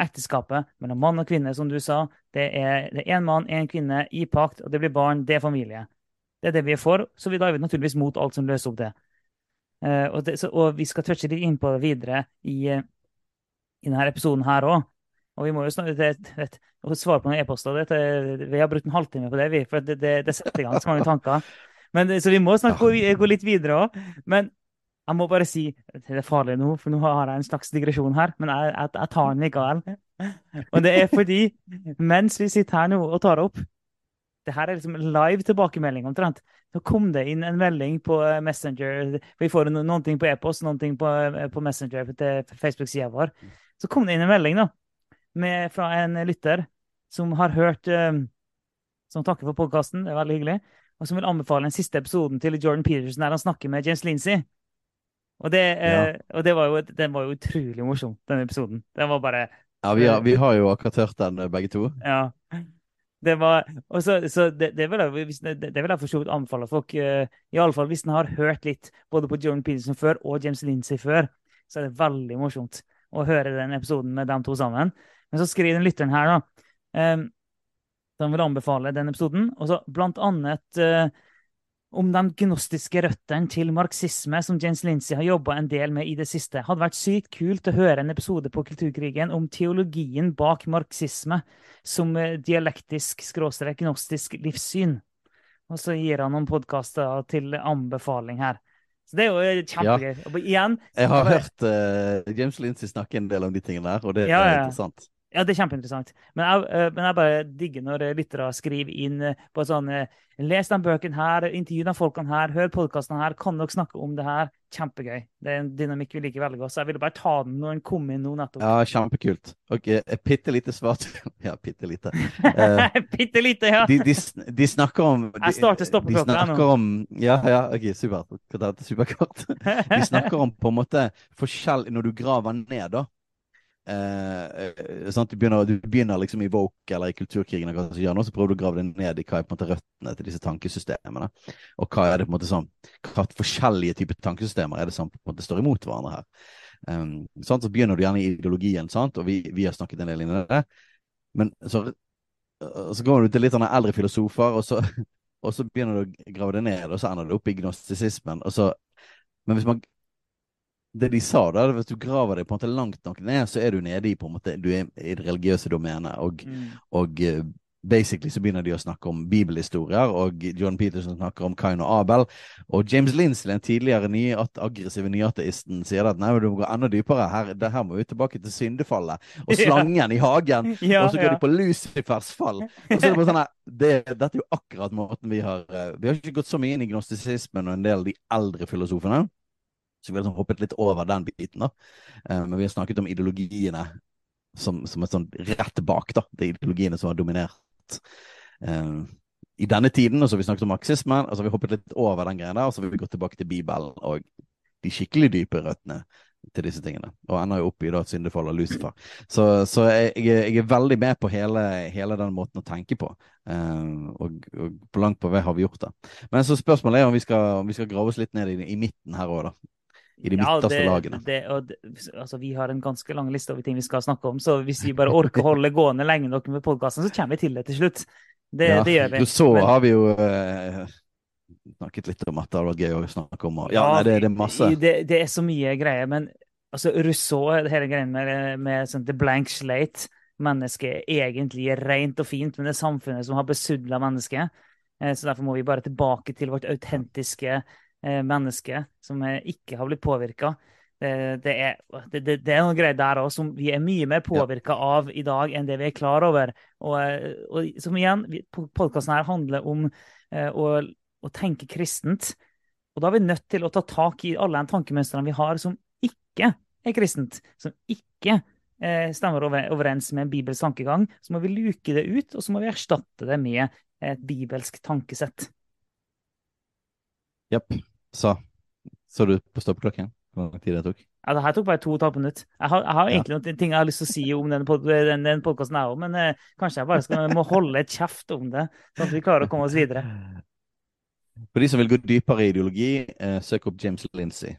ekteskapet mellom mann og kvinne, som du sa. Det er én mann, én kvinne i pakt, og det blir barn, det er familie. Det er det vi er for, så vi da er vi naturligvis mot alt som løser opp det. Uh, og, det, så, og, vi skal touche litt inn på det videre i, uh, i denne episoden her òg. Og vi må jo snakke, det, det, svare på noen e-poster. Vi har brukt en halvtime på det, vi, for det, det, setter i gang så mange tanker. Men, så vi må snart gå, gå litt videre òg. Men jeg må bare si Det er farlig nå, for nå har jeg en slags digresjon her. Men jeg, jeg, jeg tar den likevel. Og det er fordi, mens vi sitter her nå og tar opp, det her er liksom live tilbakemelding omtrent. Så kom det inn en melding på eh, Messenger. Vi får noen ting på e-post, noen ting på, eh, på Messenger til Facebook-sida vår. Så kom det inn en melding da, med, fra en lytter som har hørt um, Som takker for podkasten, det er veldig hyggelig. Og som vil anbefale den siste episoden til Jordan Peterson der han snakker med James Lindsay. Og, det, ja. eh, og det var jo, den var jo utrolig morsom, den episoden. Den var bare Ja, vi har, vi har jo akkurat hørt den, begge to. Ja. Det var, også, så det, det, vil jeg, det, vil for så vidt anbefale folk. Uh, Iallfall hvis en har hørt litt både på Jordan Peterson før og James Lindsay før, så er det veldig morsomt å høre den episoden med dem to sammen. Men så skriver den lytteren her, da. Um, han vil anbefale den episoden. Og så blant annet uh, om de gnostiske røttene til marxisme som James Lindsay har jobba en del med i det siste. Hadde vært sykt kult å høre en episode på Kulturkrigen om teologien bak marxisme som eh, dialektisk skråstrek gnostisk livssyn. Og så gir han noen podkaster til anbefaling her. Så det er jo eh, kjempegøy. Ja. igjen Jeg har bare- hørt uh, James Lindsay snakke en del om de tingene der, og det Ja, er interessant. Ja, det er kjempeinteressant. Men jeg, eh, men jeg bare digger når eh, lyttere skriver inn eh, på sånn Les den bøkene her, intervju de folkene her, hør podkasten her, kan dere snakke om det her? Kjempegøy. Det er en dynamikk vi liker veldig godt. Så jeg ville bare ta den når den kom inn nå nettopp. Ja, kjempekult. Og eh, et bitte lite svar til Ja, bitte lite. Bitte lite, ja. de, de, de snakker om de, Jeg starter De stoppeklokka nå. om Ja, ja, OK, supert. Er superkort. De snakker om på en måte forskjell Når du graver ned, da. Eh, eh? Du, begynner, du begynner liksom i Woke eller i Kulturkrigen, eller hva som gjør nå, så prøver du å grave deg ned i hva er på en måte røttene til disse tankesystemene. Og hva er det på en måte sånn Hva forskjellige typer tankesystemer er det som på en måte står imot hverandre her. Um, sant? Så begynner du gjerne i ideologien, sant? og vi, vi har snakket en del inn i det. Men så, så går du til litt sånne eldre filosofer, og så, og så begynner du å grave det ned, og så ender du opp i gnostisismen. Og så, men hvis man det de sa, da, hvis du graver deg på en måte langt nok ned, så er du nede i på en måte, du er i det religiøse domenet. Og, Mm. og eh, basically så begynner de å snakke om bibelhistorier, og John Peterson snakker om Kain og Abel. Og James Linsley, den tidligere nye, aggressive nyateisten, sier at nei, du må gå enda dypere. Her, det her må vi tilbake til syndefallet. Og Ja. slangen i hagen. Ja, og så går ja. de på Lucifers fall. Og så er det bare sånn her, det, Dette er jo akkurat måten vi har eh, Vi har ikke gått så mye inn i gnostisismen og en del av de eldre filosofene. Så vi har liksom hoppet litt over den biten, da. Eh, men vi har snakket om ideologiene som, som er sånn rett bak, da. Er ideologiene som har dominert eh, i denne tiden. Og så har vi snakket om marxismen, og så har vi hoppet litt over den greia der, og så har vi gått tilbake til Bibelen og de skikkelig dype røttene til disse tingene. Og ender jo opp i da et syndefall av Lucifer. Så, så jeg, jeg, er veldig med på hele, hele den måten å tenke på. Uh, og, og på langt på vei har vi gjort det. Men så spørsmålet er om vi skal, om vi skal grave oss litt ned i, i midten her òg, da. I de midterste det, lagene. Det, det, altså, vi har en ganske lang liste over ting vi skal snakke om, så hvis vi bare orker å holde gående lenge nok med podkasten, så kommer vi til det til slutt. Det, Ja, det gjør vi. Så Men- har vi jo eh, snakket litt om at det hadde vært gøy å snakke om. Og, ja, nei, det, det er masse. Det, det er så mye greier, men altså, Rousseau, hele greia med, med sånn the blank slate Mennesket egentlig er rent og fint, men det er samfunnet som har besudla mennesket. Eh, Så derfor må vi bare tilbake til vårt autentiske menneske, som eh, ikke har blitt påvirka. Det, det, det, det, er noen greier der òg som vi er mye mer påvirka av i dag enn det vi er klar over. Og, eh, og som igjen, podkasten her handler om eh, å, å tenke kristent. Og da er vi nødt til å ta tak i alle de tankemønstrene vi har som ikke er kristent, som ikke eh, stemmer over, overens med en bibelsk tankegang. Så må vi luke det ut, og så må vi erstatte det med et bibelsk tankesett. Japp. Så så du på stoppeklokken? Hvor lang tid det tok? Ja, det her tok bare to og et halvt minutt. Jeg har, jeg har Ja. egentlig noen ting jeg har lyst til å si om den, pod den, den podkasten her òg, men eh, kanskje jeg bare skal, må holde et kjeft om det, sånn at vi klarer å komme oss videre. For de som vil gå dypere i ideologi, eh, søk opp James Lindsay.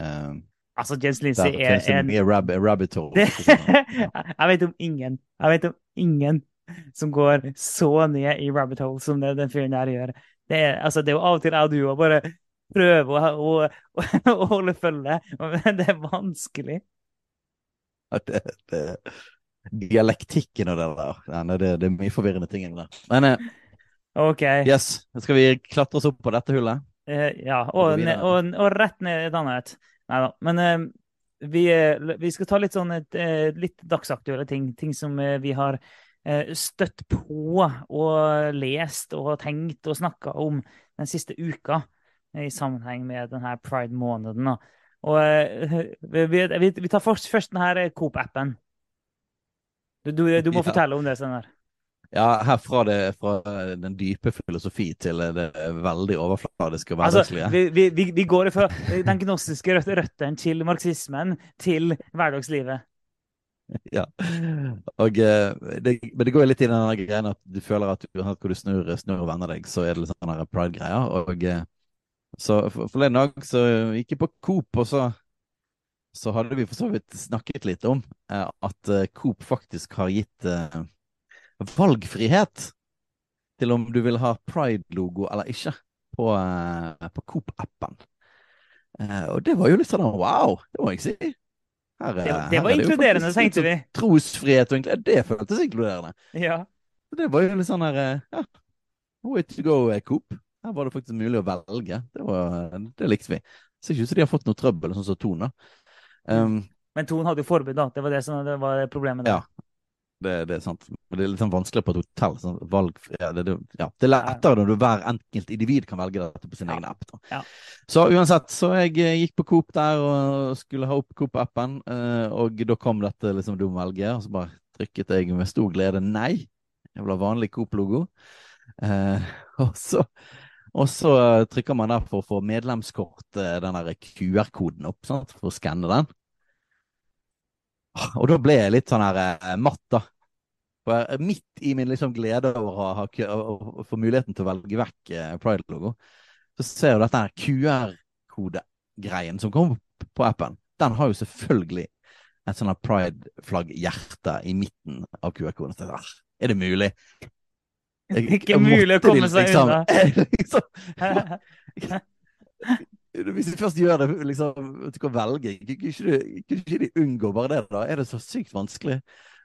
Um, Altså, James Lindsay er finnes en rab rabbit hole. det, Jeg vet om ingen Jeg vet om ingen som går så ned i rabbit hole som det den fyren der gjør. Det er, altså, det er jo av og til jeg og du òg bare prøver å, å, å, holde følge, men det er vanskelig. Det, det, dialektikken og det der. Nei, det, det er mye forvirrende ting inni der. Men eh, OK. yes, skal vi klatre oss opp på dette hullet? Eh, ja, og, videre. og, og rett ned i et annet. Nei da. Men eh, vi, vi skal ta litt sånn litt dagsaktuelle ting. Ting som vi har støtt på og lest og tenkt og snakka om den siste uka eh, i sammenheng med denne pride-måneden. Eh, vi, vi, vi tar først, først denne Coop-appen. Du, du, du må Ja. fortelle om det, senere. Ja, her fra, det, fra den dype filosofi til det veldig overfladiske og Altså, hverdagslige. vi, vi, vi, vi går fra den gnostiske røtten røttene til marxismen til hverdagslivet. Ja. Og, eh, det, men det går litt i den greien at du føler at uansett hvor du snur, snur og vender deg, så er det litt sånn pride-greier. Og eh, så for- forleden dag så gikk jeg på Coop, og så, så hadde vi for så vidt snakket litt om eh, at Coop faktisk har gitt eh, valgfrihet til om du vil ha pride-logo eller ikke på, eh, på Coop-appen. Eh, og det var jo litt sånn wow, det må jeg si. Her, Det, eh, det her var er inkluderende, det tenkte vi. Trosfrihet og egentlig, det føltes inkluderende. Ja. Det var jo litt sånn her eh, Ja, way to go, eh, Coop. Her var det faktisk mulig å velge. Det, var, det likte vi. ser ikke ut som de har fått noe trøbbel, sånn som Tone. Um, Men Ton hadde jo forbud, da. Det var det som det var problemet der. Ja. Det, det er sant. Men det er litt sånn vanskelig på et hotell. Sånn, valg, ja, det, ja. det er lettere når du hver enkelt individ kan velge dette på sin Ja. egen app. Så uansett, så jeg eh, gikk på Coop der og skulle ha opp Coop-appen, eh, og da kom dette liksom du må velge, og så bare trykket jeg med stor glede nei. Jeg vil ha vanlig Coop-logo. Eh, og så og så trykker man der for å få medlemskort, den QR-koden opp, sant? for å skanne den. Og da ble jeg litt sånn her eh, matt, da. For jeg- midt i min liksom glede over å, ha, å, få muligheten til å velge vekk eh, Pride-logo, så ser jeg jo dette her QR-kodegreien som kom opp på appen. Den har jo selvfølgelig et sånn pride-flagg-hjerte i midten av QR-koden. Jeg, ah, Er det mulig? Jeg- Ikke jeg mulig å komme seg liksom- unna. liksom, hvis du først gjør det, liksom, du kan velge. Kunne ikke ikke de unngå bare det, da? Er det så sykt vanskelig?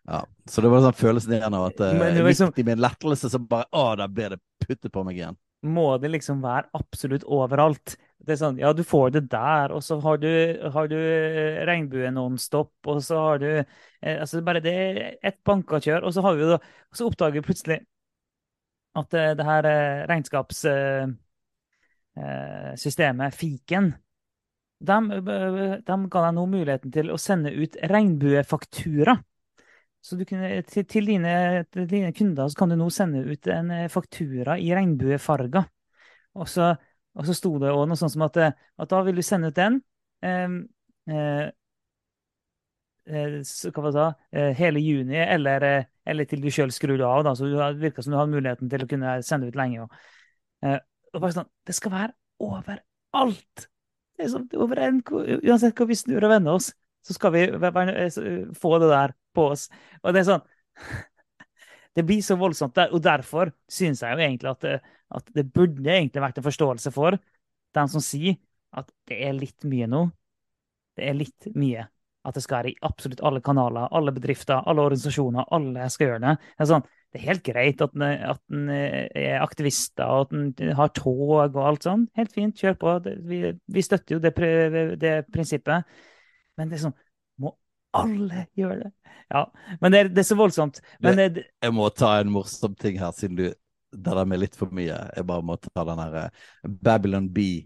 Ja, Så det var sånn følelsen igjen av at det var liksom- midt i min lettelse så bare Å, der ble det puttet på meg igjen. Må det liksom være absolutt overalt? Det er sånn, ja, du får det der, og så har du, har du eh, regnbue nonstop, og så har du eh, Altså, bare det er ett bankakjør, og så har vi jo da og Så oppdager vi plutselig at eh, det her regnskapssystemet, eh, systemet, fiken, de, de ga deg nå muligheten til å sende ut regnbuefaktura. Så kunne, til, til, dine, til dine kunder så kan du nå sende ut en eh, faktura i regnbuefarger. Og så, og så sto det også noe sånt som at, eh, at da vil du sende ut den eh, eh, eh, hva var det? Eh, hele juni, eller, eh, eller til du sjøl skrur av. Da. Så det virker som du hadde muligheten til å kunne sende ut lenge. Og, eh, og bare sånn, det skal være overalt! Det er sånn, er over en, uansett hvor vi snur og vender oss, så skal vi være- eh, få det der på oss. Og det er sånn Det blir så voldsomt der, og derfor syns jeg jo egentlig at det, at det burde egentlig vært en forståelse for dem som sier at det er litt mye nå. Det er litt mye at det skal være i absolutt alle kanaler, alle bedrifter, alle organisasjoner. Alle skal gjøre det. Det er, sånn, det er helt greit at en, at en er aktivister og at en har tog og alt sånn. Helt fint, kjør på. Vi, vi støtter jo det, det prinsippet. Men det er sånn Må alle gjøre det? Ja. Men det er, det er så voldsomt. Men det, Jeg må ta en morsom ting her, siden du Det der med litt for mye. Jeg bare må ta den her eh, Babylon Bee,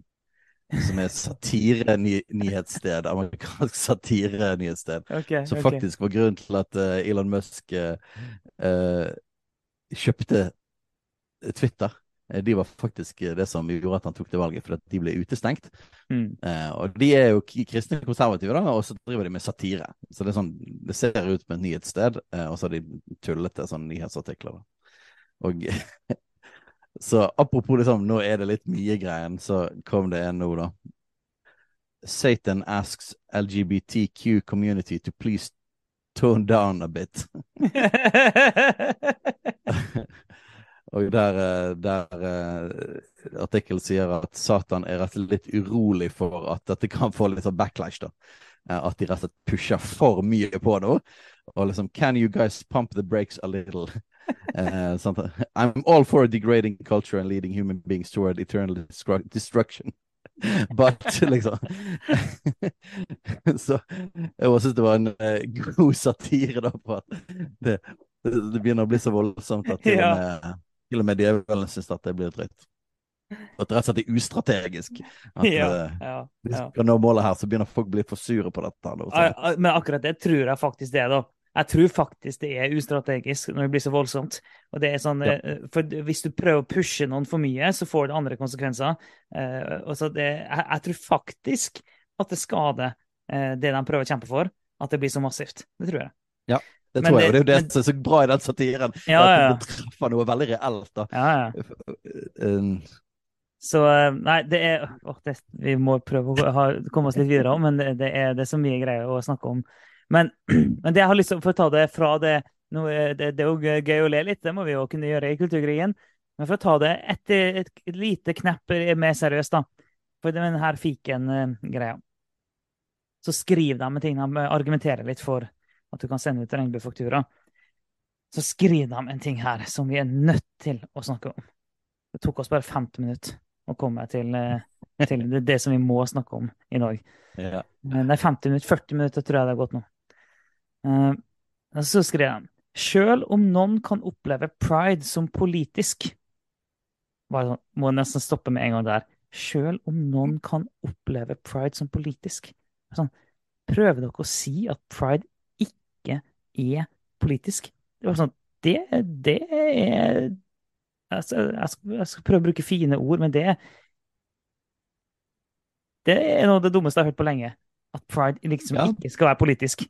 som er satire-nyhetssted. Amerikansk satirenyhetssted. Okay, Som okay. faktisk var grunnen til at eh, Elon Musk eh, eh, kjøpte Twitter. Eh, De var faktisk eh, det som gjorde at han tok det valget, fordi de ble utestengt. Mm. Eh, og de er jo kristne konservative, da, og så driver de med satire. Så det, sånn, det ser ut som et nyhetssted, eh, og så har de tullete sånne nyhetsartikler. Da. Og Så apropos liksom, nå er det litt mye greien, så kom det en nå, da. Satan asks LGBTQ community to please tone down a bit. Og der, eh, der eh, artikkelen sier at Satan er rett og slett litt urolig for at dette kan få litt sånn backlash, da. Eh, At de rett og slett pusher for mye på nå. Og liksom Can you guys pump the brakes a little? uh. I'm all for a degrading culture and leading human beings toward eternal destruction. But liksom Så jeg syns det var en uh, god satire da på at det, det, det begynner å bli så voldsomt at til, Ja. og, med, til og med djevelen syns at det blir drøyt. At det rett og slett er ustrategisk. At ja, eh, ja, hvis vi skal nå målet her, så begynner folk å bli for sure på dette. Ja, ja, Men akkurat det tror jeg faktisk det, da. Jeg tror faktisk det er ustrategisk når det blir så voldsomt. Og det er sånn, Ja. eh, for Hvis du prøver å pushe noen for mye, så får det andre konsekvenser. Eh, og så det, jeg, jeg tror faktisk at det skader det de prøver å kjempe for. At det blir så massivt. Det tror jeg. Det men tror jeg, og det er jo det men- som er så bra i den satiren. Ja, at ja. det treffer noe veldig reelt. da. ja, ja. Um, Så eh, nei, det er åh, det, Vi må prøve å ha, komme oss litt videre men det, det, er, det er så mye greier å snakke om. Men, men det jeg har lyst til å få ta det fra det nå, det, det er jo gøy å le litt, det må vi jo kunne gjøre i Kulturkrigen. Men for å ta det et, et, et lite knepp mer seriøst, da. For denne fiken-greia. Så skriv de med ting de argumenterer litt for at du kan sende ut regnbuefaktura. Så skriver de en ting her som vi er nødt til å snakke om. Det tok oss bare 50 minutter å komme til, eh, til det, det som vi må snakke om i dag. Ja. Men Det er 50 minutter, 40 minutter tror jeg det har gått nå. Eh, så skrev han Sjøl om noen kan oppleve pride som politisk bare sånn, Må nesten stoppe med en gang der. Sjøl om noen kan oppleve pride som politisk. Sånn, prøver dere å si at pride er politisk? Det var sånn, det, det er skal, jeg, skal, jeg skal prøve å bruke fine ord, men det Det er noe av det dummeste jeg har hørt på lenge. At pride liksom Ja. ikke skal være politisk.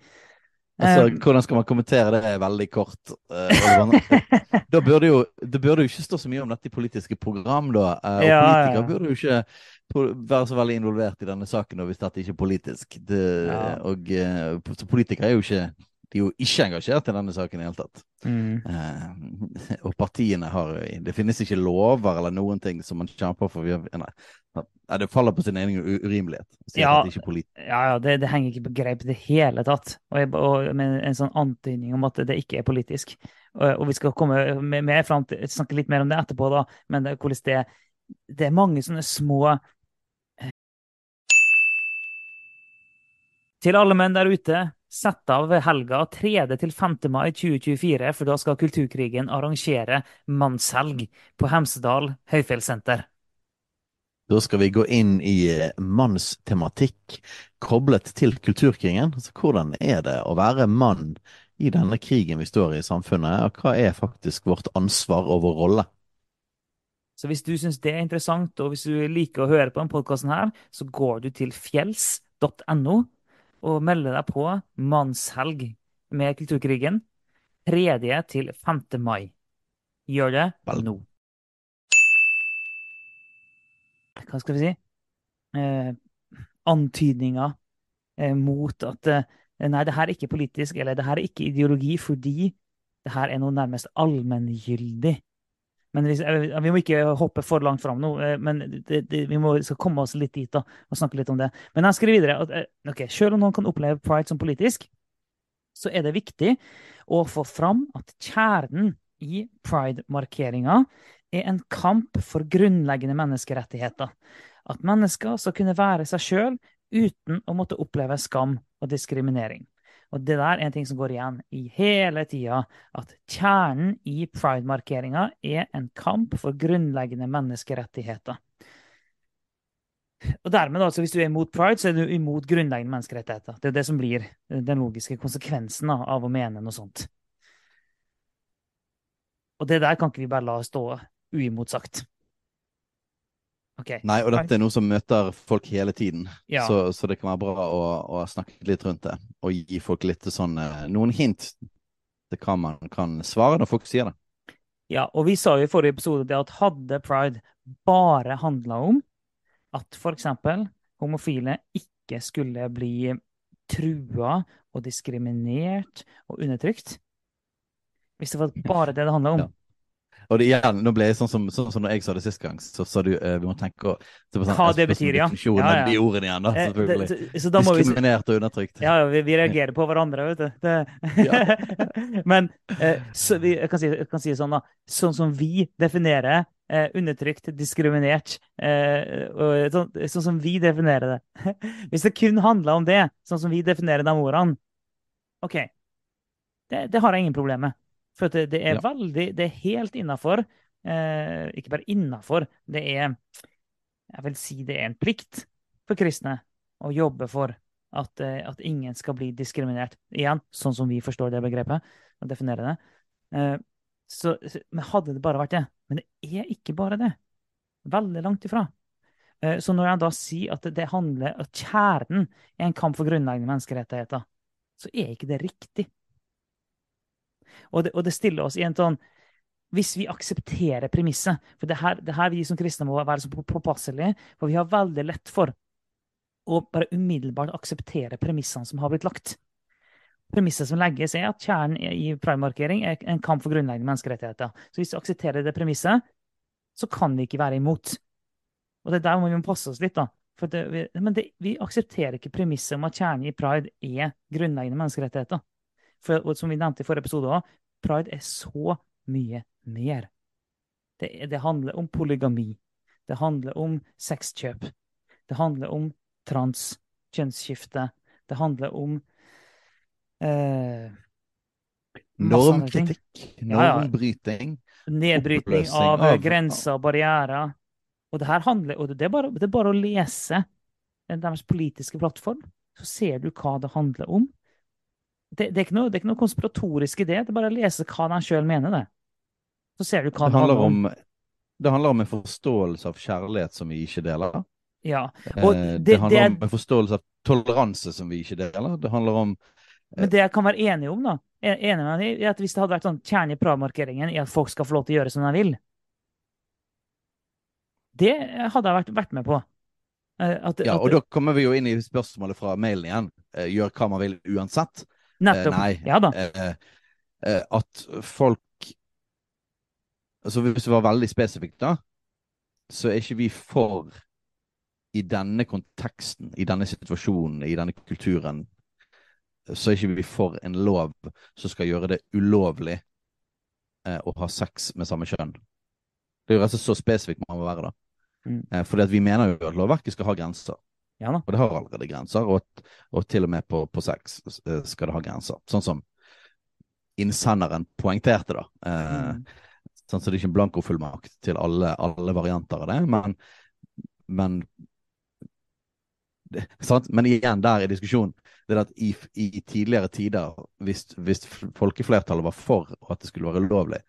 Altså, Um, hvordan skal man kommentere det veldig kort? eh, da burde jo, det burde jo ikke stå så mye om dette i politiske program, da. eh, og Ja, politikere ja. burde jo ikke være så veldig involvert i denne saken hvis dette ikke er politisk. Det, Ja. Og eh, så politikere er jo ikke de er jo ikke engasjert i denne saken i det hele tatt. mm, Eh, og partiene har Det finnes ikke lover eller noen ting som man kjemper for. Nei, det faller på sin egen urimelighet. Ja. det ja, ja, det, det henger ikke på greip i det hele tatt. Og, jeg, og med en sånn antydning om at det ikke er politisk. Og, og vi skal komme med, mer frem til, snakke litt mer om det etterpå, da. Men det, hvordan det, det er mange sånne små Til alle menn der ute, sett av helga 3. til 5. mai 2024, for da skal Kulturkrigen arrangere mannshelg på Hemsedal høyfjellssenter. Da skal vi gå inn i eh, mannstematikk koblet til kulturkrigen. Altså, hvordan er det å være mann i denne krigen vi står i i samfunnet, og hva er faktisk vårt ansvar og vår rolle? Så hvis du syns det er interessant, og hvis du liker å høre på denne podkasten så går du til fjells.no og melde deg på mannshelg med Kulturkrigen 3. til 5. mai. Gjør det nå. Hva skal vi si? Eh, antydninger eh, mot at eh, nei, det her er ikke politisk, eller det her er ikke ideologi, fordi det her er noe nærmest allmenngyldig. Men vi, eh, vi må ikke hoppe for langt fram nå, eh, men det, det, vi må, skal komme oss litt dit da, og snakke litt om det. Men jeg skriver videre at okay, selv om noen kan oppleve pride som politisk, så er det viktig å få fram at kjernen i pride-markeringa er en kamp for grunnleggende menneskerettigheter. At mennesker skal kunne være seg sjøl uten å måtte oppleve skam og diskriminering. Og det der er en ting som går igjen i hele tida, at kjernen i pride-markeringa er en kamp for grunnleggende menneskerettigheter. Og dermed, altså, hvis du er imot pride, så er du imot grunnleggende menneskerettigheter. Det er det som blir den logiske konsekvensen av å mene noe sånt. Og det der kan ikke vi bare la stå uimotsagt. Ok. Nei, og dette er noe som møter folk hele tiden, Ja. så, så det kan være bra å, å snakke litt rundt det. Og gi folk litt sånn eh, noen hint til hva man kan svare når folk sier det. Ja, og vi sa jo i forrige episode det at hadde pride bare handla om at f.eks. homofile ikke skulle bli trua og diskriminert og undertrykt Hvis det var bare det det handla om. Ja. Og det, igjen, nå ble jeg sånn som, sånn som når jeg sa det sist gang, så sa du uh, vi må tenke å sånn, Hva det betyr, ja. Ja, ja. de ordene igjen, da, Eh, selvfølgelig. det- det- så da Diskriminert vi og undertrykt. Ja, vi, vi reagerer på hverandre, vet du. Det. Men eh, så vi, jeg, kan si, jeg kan si sånn, da. Sånn som vi definerer eh, undertrykt, diskriminert eh, og, sånn, sånn som vi definerer det. Hvis det kun handla om det, sånn som vi definerer de ordene, OK. Det, det har jeg ingen problem med. For det, det er Ja. veldig Det er helt innafor. Eh, ikke bare innafor, det er Jeg vil si det er en plikt for kristne å jobbe for at, eh, at ingen skal bli diskriminert. Igjen, sånn som vi forstår det begrepet, og definerer det. Eh, så, så- men hadde det bare vært det. Men det er ikke bare det. Veldig langt ifra. Eh, så når jeg da sier at det handler at kjernen er en kamp for grunnleggende menneskerettigheter, så er ikke det riktig. Og det, og det stiller oss i en sånn Hvis vi aksepterer premisset For det her, det her vi som kristne må være så påpasselige, for vi har veldig lett for å bare umiddelbart akseptere premissene som har blitt lagt. Premisset som legges, er at kjernen i primarkering er en kamp for grunnleggende menneskerettigheter. Så hvis vi aksepterer det premisset, så kan vi ikke være imot. Og det er der må vi passe oss litt, da. Det, men det, vi aksepterer ikke premisset om at kjernen i pride er grunnleggende menneskerettigheter. For som vi nevnte i forrige episode òg, pride er så mye mer. Det, det handler om polygami. Det handler om sexkjøp. Det handler om trans, kjønnsskifte. Det handler om eh, Normkritikk. Normbryting. Ja, ja. Nedbrytning av, av- grenser og barrierer. Og det her handler, og det er bare, det er bare å lese deres politiske plattform, så ser du hva det handler om. Det, det, er, ikke noe, det er ikke noe konspiratorisk i det, det er bare å lese hva han sjøl mener. det. Så ser du hva Det handler om, det handler om en forståelse av kjærlighet som vi ikke deler. Ja, Eh, det- det handler det- om en forståelse av toleranse som vi ikke deler. Det handler om Men det jeg kan være enig om, da, er enig med deg er at hvis det hadde vært sånn kjerne i Praha-markeringen i at folk skal få lov til å gjøre som de vil, det hadde jeg vært, vært med på. Eh, At, Ja, at- og da kommer vi jo inn i spørsmålet fra mailen igjen. Eh, Gjør hva man vil uansett. Nettopp, Eh, nei. Ja da. Eh, eh, At folk Altså Hvis det var veldig spesifikt, da, så er ikke vi for i denne konteksten, i denne situasjonen, i denne kulturen, så er ikke vi for en lov som skal gjøre det ulovlig eh, å ha sex med samme kjønn. Det er jo rett og slett så spesifikt man må være, da. Mm. Eh, fordi at vi mener jo at lovverket skal ha grenser. Ja. Og det har allerede grenser, og, og til og med på, på sex eh, skal det ha grenser. Sånn som innsenderen poengterte, da. Eh, Mm. Sånn så det er ikke en blankofullmakt til alle, alle varianter av det, men, men det, sant? Men igjen, der i diskusjonen, det er at i, i tidligere tider, hvis, hvis folkeflertallet var for at det skulle være ulovlig,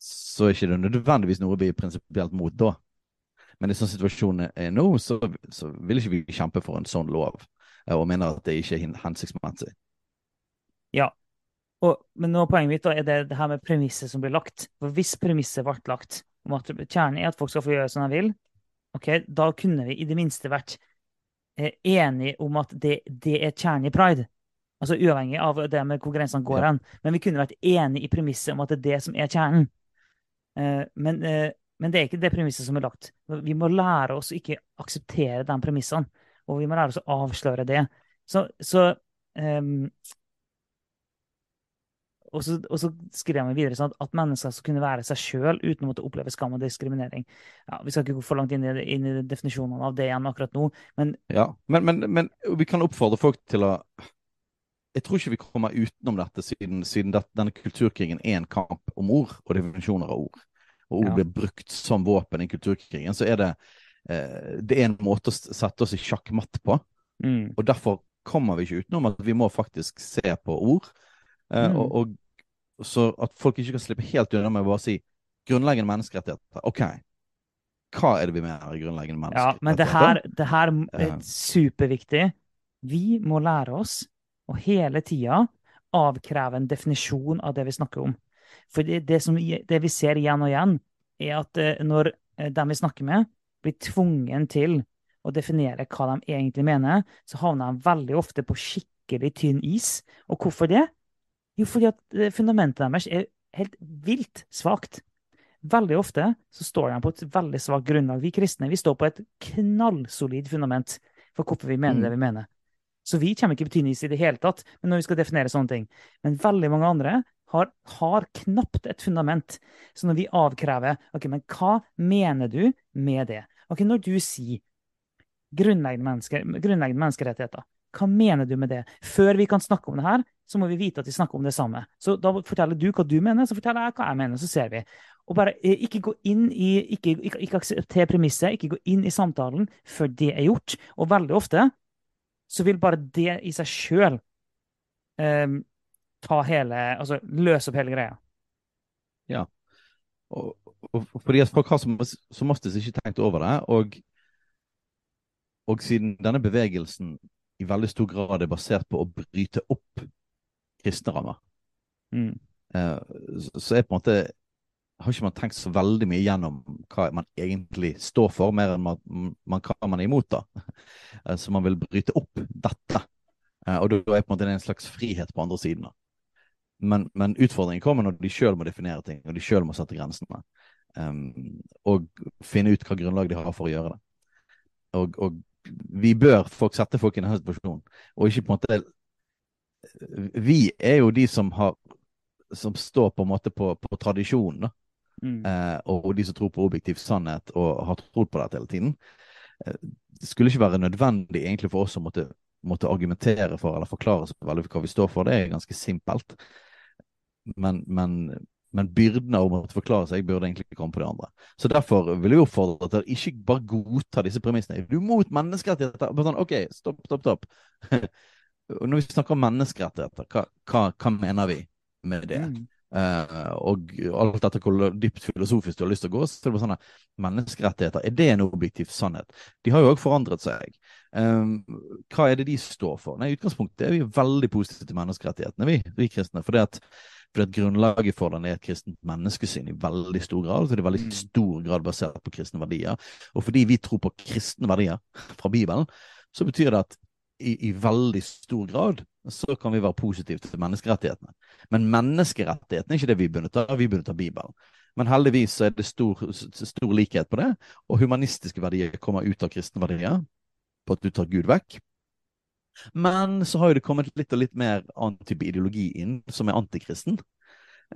så er det ikke nødvendigvis noe vi er prinsipielt mot da. Men i sånn situasjonen er nå, så, så vil ikke vi kjempe for en sånn lov, eh, og mener at det ikke er hensiktsmessig. Ja, Og, men nå poenget mitt da, er det, det her med premisset som blir lagt. For hvis premisset ble lagt om at kjernen er at folk skal få gjøre som de vil, ok, da kunne vi i det minste vært eh, enige om at det, det er kjernen i pride. Altså uavhengig av det med hvor grensene går Ja. Men vi kunne vært enige i premisset om at det er det som er kjernen. Eh, men, eh, men det er ikke det premisset som er lagt. Vi må lære oss å ikke akseptere de premissene. Og vi må lære oss å avsløre det. Så, så um, og så, og så skriver han videre sånn at, at mennesker skal kunne være seg sjøl uten å måtte oppleve skam og diskriminering. Ja, Vi skal ikke gå for langt inn i, inn i definisjonene av det igjen akkurat nå, men Ja, men, men, men vi kan oppfordre folk til å Jeg tror ikke vi kommer utenom dette, siden, siden det, denne kulturkrigen er en kamp om ord og definisjoner av ord. Og ord Ja. blir brukt som våpen i kulturkrigen. Så er det eh, Det er en måte å sette oss i sjakkmatt på. mm, Og derfor kommer vi ikke utenom at vi må faktisk se på ord. Eh, Mm. og, og så at folk ikke kan slippe helt unna med å bare si grunnleggende menneskerettigheter. OK, hva er det vi mener i grunnleggende ja, men det her, det her er superviktig. Vi må lære oss å hele tida avkreve en definisjon av det vi snakker om. For det, det, som, det vi ser igjen og igjen, er at eh, når eh, dem vi snakker med, blir tvungen til å definere hva de egentlig mener, så havner de veldig ofte på skikkelig tynn is. Og hvorfor det? Jo, fordi at eh, fundamentet deres er helt vilt svakt. Veldig ofte så står de på et veldig svakt grunnlag. Vi kristne vi står på et knallsolid fundament for hvorfor vi mener Mm. det vi mener. Så vi kommer ikke på tynn is i det hele tatt når vi skal definere sånne ting. Men veldig mange andre har, har knapt et fundament. Så når vi avkrever ok, men hva mener du med det? Ok, Når du sier grunnleggende, mennesker, grunnleggende menneskerettigheter, hva mener du med det? Før vi kan snakke om det her, så må vi vite at vi snakker om det samme. Så da forteller du hva du mener, så forteller jeg hva jeg mener, så ser vi. Og bare eh, ikke gå inn i Ikke, ikke, ikke aksepter premisset, ikke gå inn i samtalen før det er gjort. Og veldig ofte så vil bare det i seg sjøl ta hele Altså løse opp hele greia. Og, og, og fordi at folk har som, som oftest ikke tenkt over det, og, og siden denne bevegelsen i veldig stor grad er basert på å bryte opp kristne rammer, Mm. eh, så, så er på en måte har ikke man tenkt så veldig mye gjennom hva man egentlig står for, mer enn man, man, hva man er imot. da. Eh, Så man vil bryte opp dette. Eh, Og da er på en måte en slags frihet på andre siden. da. Men, men utfordringen kommer når de sjøl må definere ting, og de sjøl må sette grensene. Um, og finne ut hva grunnlag de har for å gjøre det. Og, og vi bør folk sette folk i denne situasjonen, og ikke på en måte Vi er jo de som har som står på en måte på, på tradisjonen. Mm. Eh, og de som tror på objektiv sannhet og har trodd på dette hele tiden. Eh, det skulle ikke være nødvendig egentlig for oss å måtte, måtte argumentere for eller forklare så veldig hva vi står for. Det er ganske simpelt. Men, men, men byrden av å måtte forklare seg burde egentlig komme på de andre. Så derfor vil jeg oppfordre til å ikke bare godta disse premissene. Er du mot menneskerettigheter? Sånn, OK, stopp, stopp, stopp. Når vi snakker om menneskerettigheter, hva, hva, hva mener vi med det? Mm. Uh, og alt dette hvor dypt filosofisk du har lyst til å gå, så er det bare sånn at Menneskerettigheter, er det en objektiv sannhet? De har jo òg forandret seg. Um, hva er det de står for? Nei, I utgangspunktet er vi veldig positive til menneskerettighetene, vi, vi kristne. det at, fordi at grunnlaget for den er et kristent menneskesyn i veldig stor grad. Så det er veldig Mm. stor grad basert på kristne verdier. Og fordi vi tror på kristne verdier fra Bibelen, så betyr det at i, i veldig stor grad så kan vi være positive til menneskerettighetene. Men menneskerettighetene er ikke det vi er bundet av, vi er bundet av Bibelen. Men heldigvis så er det stor, stor likhet på det, og humanistiske verdier kommer ut av kristne verdier, på at du tar Gud vekk. Men så har jo det kommet litt og litt mer annen type ideologi inn, som er antikristen,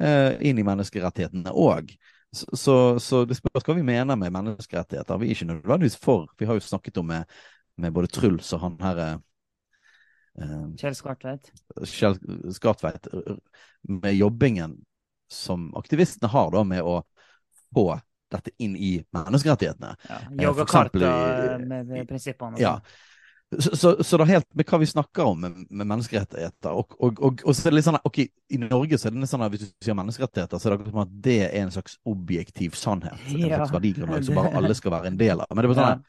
eh, inn i menneskerettighetene òg. Så, så, så det spørs hva vi mener med menneskerettigheter. Vi er ikke nødvendigvis for. Vi har jo snakket om med, med både Truls og han herre eh, Kjell Skartveit. Kjell Skartveit med jobbingen som aktivistene har da med å få dette inn i menneskerettighetene. Ja. Eh, Yoga Karta med, prinsippene. Ja. Så, så, så det er helt med hva vi snakker om med, med menneskerettigheter. Og, og, og, og så er det litt sånn ok, I Norge så er det litt sånn at hvis du sier menneskerettigheter, så er det akkurat som at det er en slags objektiv sannhet. En slags verdigrunnlag som bare alle skal være en del av. Men det er bare sånn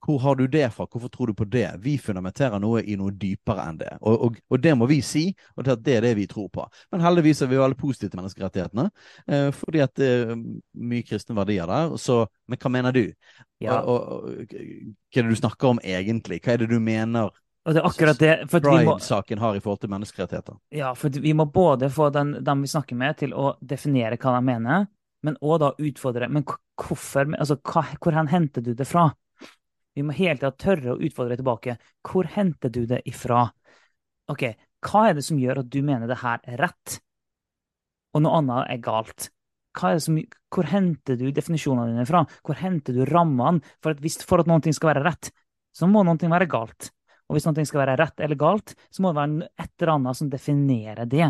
hvor har du det fra? Hvorfor tror du på det? Vi fundamenterer noe i noe dypere enn det. Og, og, og det må vi si, og det, er det vi tror på. Men heldigvis er vi veldig positive til menneskerettighetene, eh, fordi at det er mye kristne verdier der. Så, men hva mener du? Ja. Og, hva er det du snakker om egentlig? Hva er det du mener Og det er akkurat det. Pride-saken har i forhold til menneskerettigheter? ja, for vi må både få den, dem vi snakker med, til å definere hva de mener, men òg da utfordre. Men hvorfor Altså, hva, hvor hen henter du det fra? Vi må hele tida tørre å utfordre tilbake. Hvor henter du det ifra? OK, hva er det som gjør at du mener det her er rett, og noe annet er galt? Er det som, hvor henter du definisjonene dine fra? Hvor henter du rammene? For at, hvis, for at noe skal være rett, så må noe være galt. Og hvis noe skal være rett eller galt, så må det være et eller annet som definerer det.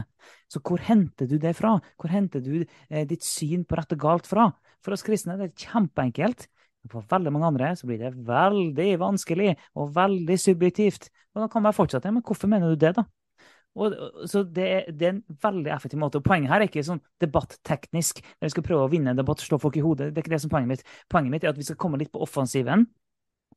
Så hvor henter du det fra? Hvor henter du eh, ditt syn på rett og galt fra? For oss kristne er det kjempeenkelt. Men For veldig mange andre så blir det veldig vanskelig og veldig subjektivt. Og da kan man fortsette. Men hvorfor mener du det, da? Og, så det, det er en veldig effektiv måte. Og poenget her er ikke sånn debatteknisk, der vi skal prøve å vinne en debatt, slå folk i hodet. Det er ikke det som er poenget mitt. Poenget mitt er at vi skal komme litt på offensiven.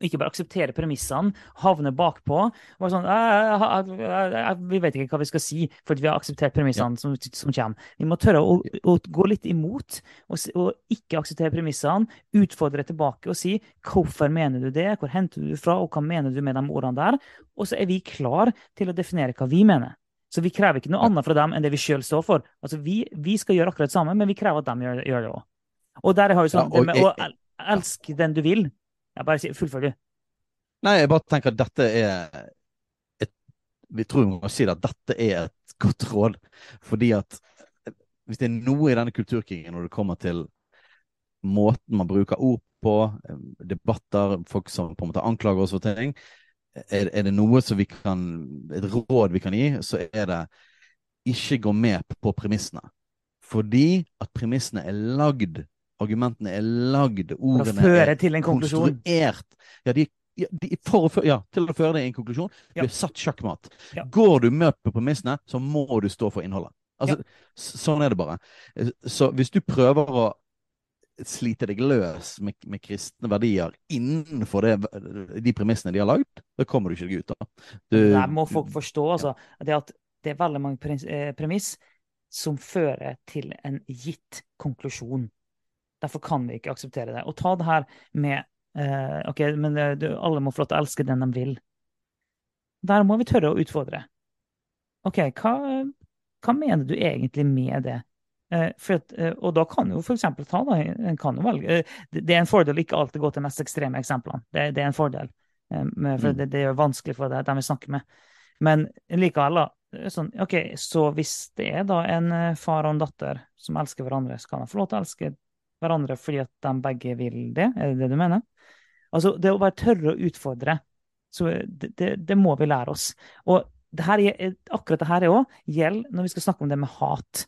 Ikke bare akseptere premissene, havne bakpå. og sånn, «Æ, æ, æ, æ, Vi vet ikke hva vi skal si, fordi vi har akseptert premissene som, som kommer. Vi må tørre å, å gå litt imot, og, og ikke akseptere premissene. Utfordre tilbake og si hvorfor mener du det, hvor henter du det fra, og hva mener du med de ordene der? Og så er vi klar til å definere hva vi mener. Så vi krever ikke noe annet fra dem enn det vi sjøl står for. Altså, vi, vi skal gjøre akkurat det samme, men vi krever at de gjør, gjør det òg. Og der har jo sånn Ja, og det med å elske den du vil. Jeg bare sier, Fullfør, du. Nei, jeg bare tenker at dette er et Vi tror vi må si det, at dette er et godt råd. Fordi at hvis det er noe i denne kulturkrigen når det kommer til måten man bruker ord på, eh, debatter, folk som på en måte anklager oss for ting, er, er det noe som vi kan Et råd vi kan gi, så er det ikke gå med på premissene. Fordi at premissene er lagd, argumentene er lagd, For å ordene føre er til en konklusjon. konstruert. Ja, de, ja, de, for å, ja, til å føre det i en konklusjon. Du er satt sjakkmatt. Ja. Går du med på premissene, så må du stå for innholdet. Altså, Sånn er det bare. Så hvis du prøver å slite deg løs med, med kristne verdier innenfor det, de premissene de har lagd, da kommer du ikke deg ut. av. Det må folk forstå altså, det at det er veldig mange eh, premiss som fører til en gitt konklusjon. Derfor kan vi ikke akseptere det. Og ta det her med eh, OK, men eh, du, alle må få lov til å elske den de vil. Der må vi tørre å utfordre. OK, hva, hva mener du egentlig med det? Eh, for at, eh, og da kan jo eksempel ta da, en kan jo velge, eh, det, er en fordel ikke alltid gå til de mest ekstreme eksemplene. Det, det er en fordel. For Mm. det, det er vanskelig for dem vi snakker med. Men likevel, da. Sånn, ok, Så hvis det er da en far og en datter som elsker hverandre, så kan de få lov til å elske hverandre fordi at de begge vil det? Er det det du mener? Altså, det å bare tørre å utfordre, så det, det, det må vi lære oss. Og det her, er- akkurat det her òg gjelder når vi skal snakke om det med hat.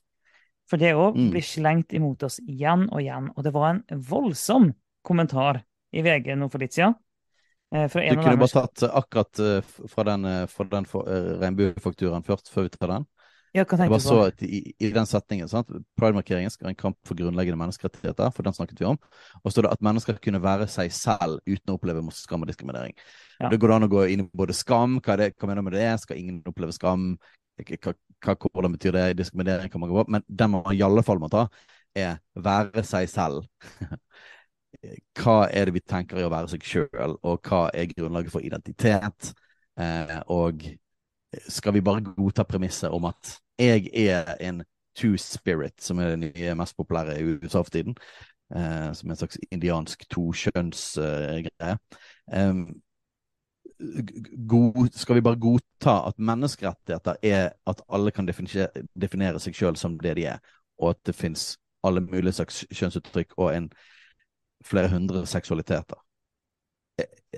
For det òg Mm. blir slengt imot oss igjen og igjen. Og det var en voldsom kommentar i VG nå for litt siden. eh, Fra Du en av kunne bare tatt akkurat eh, fra den, eh, fra den regnbuefakturaen først, før vi tar den. Jeg bare så at i, i den setningen, sant? Pride-markeringen skal være en kamp for grunnleggende menneskerettigheter, for den snakket vi om. Og så står det at mennesker kunne være seg selv uten å oppleve skam og diskriminering. Ja. Det går an å gå inn i både skam, hva, det, hva mener du med det, skal ingen oppleve skam, hva, hva, hvordan betyr det, diskriminering kan man gå på, men den man i alle fall må ta, er være seg selv. hva er det vi tenker i å være seg sjøl, og hva er grunnlaget for identitet? Eh, og skal vi bare godta premisset om at jeg er en two spirit, som er det nye mest populære i USA for tiden, eh, som en slags indiansk tokjønnsgreie. Eh, god, skal vi bare godta at menneskerettigheter er at alle kan definere, definere seg sjøl som det de er, og at det fins alle mulige slags kjønnsuttrykk og en flere hundre seksualiteter.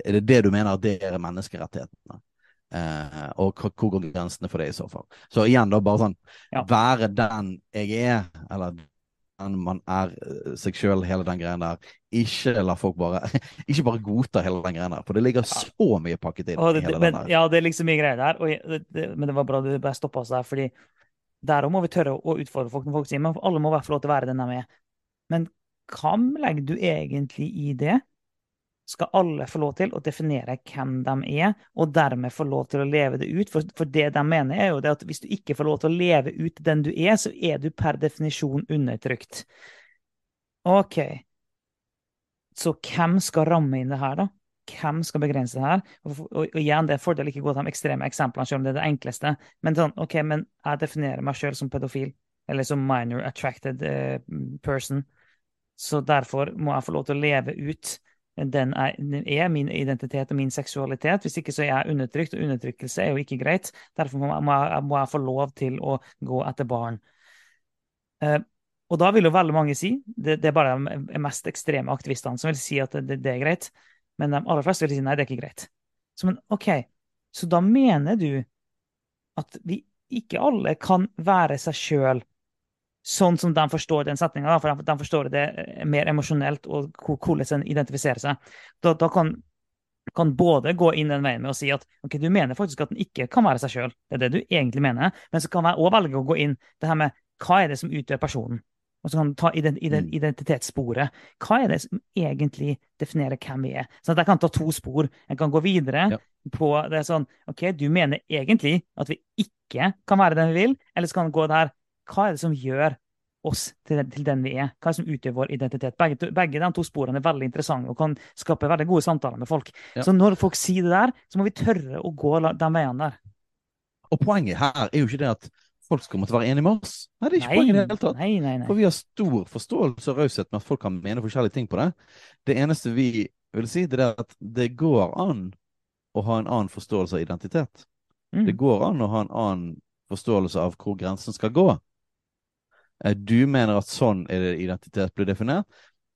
Er det det du mener at det er menneskerettighetene? Eh, og hvor går grensene for det i så fall? Så igjen, da, bare sånn Ja. Være den jeg er, eller den man er eh, seg sjøl, hele den greien der. Ikke la folk bare Ikke bare godta hele den greien der, for det ligger så mye pakket inn det, men, ja, det er liksom mye greier der. Og det, det, men det var bra du bare stoppa oss der, fordi der òg må vi tørre å utfordre folk. Når folk sier men alle må få lov til å være den de er. Men hva legger du egentlig i det? Skal alle få lov til å definere hvem de er, og dermed få lov til å leve det ut? For, for det de mener, er jo at hvis du ikke får lov til å leve ut den du er, så er du per definisjon undertrykt. OK. Så hvem skal ramme inn det her, da? Hvem skal begrense det her? Og, og, og igjen, det er en fordel ikke å gå til de ekstreme eksemplene, selv om det er det enkleste. Men sånn, ok, men jeg definerer meg selv som pedofil, eller som minor attracted eh, person. Så derfor må jeg få lov til å leve ut den er, den er min identitet og min seksualitet. Hvis ikke så er jeg undertrykt, og undertrykkelse er jo ikke greit. Derfor må jeg, må jeg, få lov til å gå etter barn. Eh, og da vil jo veldig mange si, det, det er bare de mest ekstreme aktivistene som vil si at det, det er greit, men de aller fleste vil si nei, det er ikke greit. Så men OK, så da mener du at vi ikke alle kan være seg sjøl sånn som de forstår den setninga, for de, forstår det mer emosjonelt og hvordan en identifiserer seg. Da, da kan, kan både gå inn den veien med å si at ok, du mener faktisk at den ikke kan være seg sjøl, det er det du egentlig mener, men så kan jeg òg velge å gå inn det her med hva er det som utgjør personen? Og så kan du ta Mm. identitetssporet. Hva er det som egentlig definerer hvem vi er? Så jeg kan ta to spor. Jeg kan gå videre Ja. på det sånn OK, du mener egentlig at vi ikke kan være den vi vil, eller så kan du gå der Hva er det som gjør oss til den, til den vi er? Hva er det som utgjør vår identitet? Begge, begge de to sporene er veldig interessante og kan skape veldig gode samtaler med folk. Ja. Så når folk sier det der, så må vi tørre å gå de veiene der. Og poenget her er jo ikke det at folk skal måtte være enige med oss. Nei, det er ikke Nei, poenget i det hele tatt. nei, nei. nei. For vi har stor forståelse og raushet med at folk kan mene forskjellige ting på det. Det eneste vi vil si, det er at det går an å ha en annen forståelse av identitet. Mm. Det går an å ha en annen forståelse av hvor grensen skal gå. Eh, Du mener at sånn er det identitet blir definert.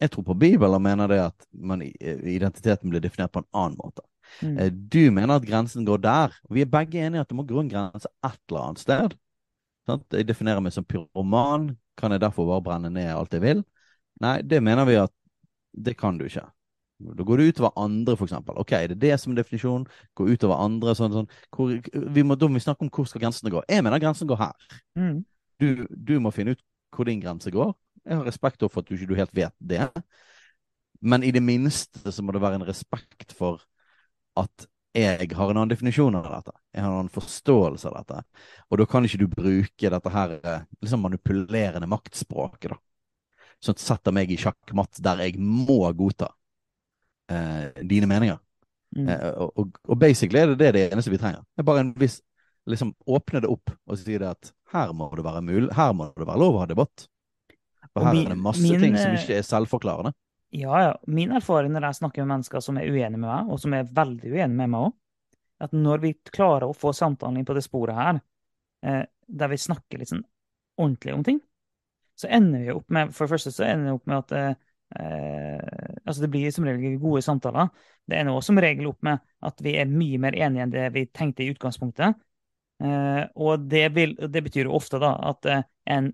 Jeg tror på Bibelen mener det at man, eh, identiteten blir definert på en annen måte. Mm. Eh, Du mener at grensen går der. Vi er begge enige at det må gå en grense et eller annet sted. Sant? Jeg definerer meg som pyroman. Kan jeg derfor bare brenne ned alt jeg vil? Nei, det mener vi at det kan du ikke. Da går det utover andre, for eksempel. Ok, er det det som er definisjonen? Gå utover andre, sånn, sånn. Hvor, vi må, da må vi snakke om hvor skal grensene gå. Jeg mener grensen går her. Mm. Du, du må finne ut hvor din grense går. Jeg har respekt for at du ikke helt vet det. Men i det minste så må det være en respekt for at jeg har en annen definisjon av dette. Jeg har en annen forståelse av dette. Og da kan ikke du bruke dette her eh, liksom manipulerende maktspråket, da. Som setter meg i sjakkmatt der jeg må godta eh, dine meninger. Mm. Eh, og, og, og basically er det det, det eneste vi trenger. Det er bare en viss liksom Åpne det opp og si det at her må det være mulig, her må det være lov å ha debatt. For her min- er det masse min, ting som eh, ikke er selvforklarende. Ja, ja. Min erfaring når jeg snakker med mennesker som er uenige med meg, og som er veldig uenige med meg òg, at når vi klarer å få samtalen på det sporet her, eh, der vi snakker litt sånn ordentlig om ting, så ender vi opp med For det første så ender vi opp med at eh, eh, altså Det blir som regel gode samtaler. Det ender også som regel opp med at vi er mye mer enige enn det vi tenkte i utgangspunktet. Eh, og det, vil, det betyr jo ofte da at eh, en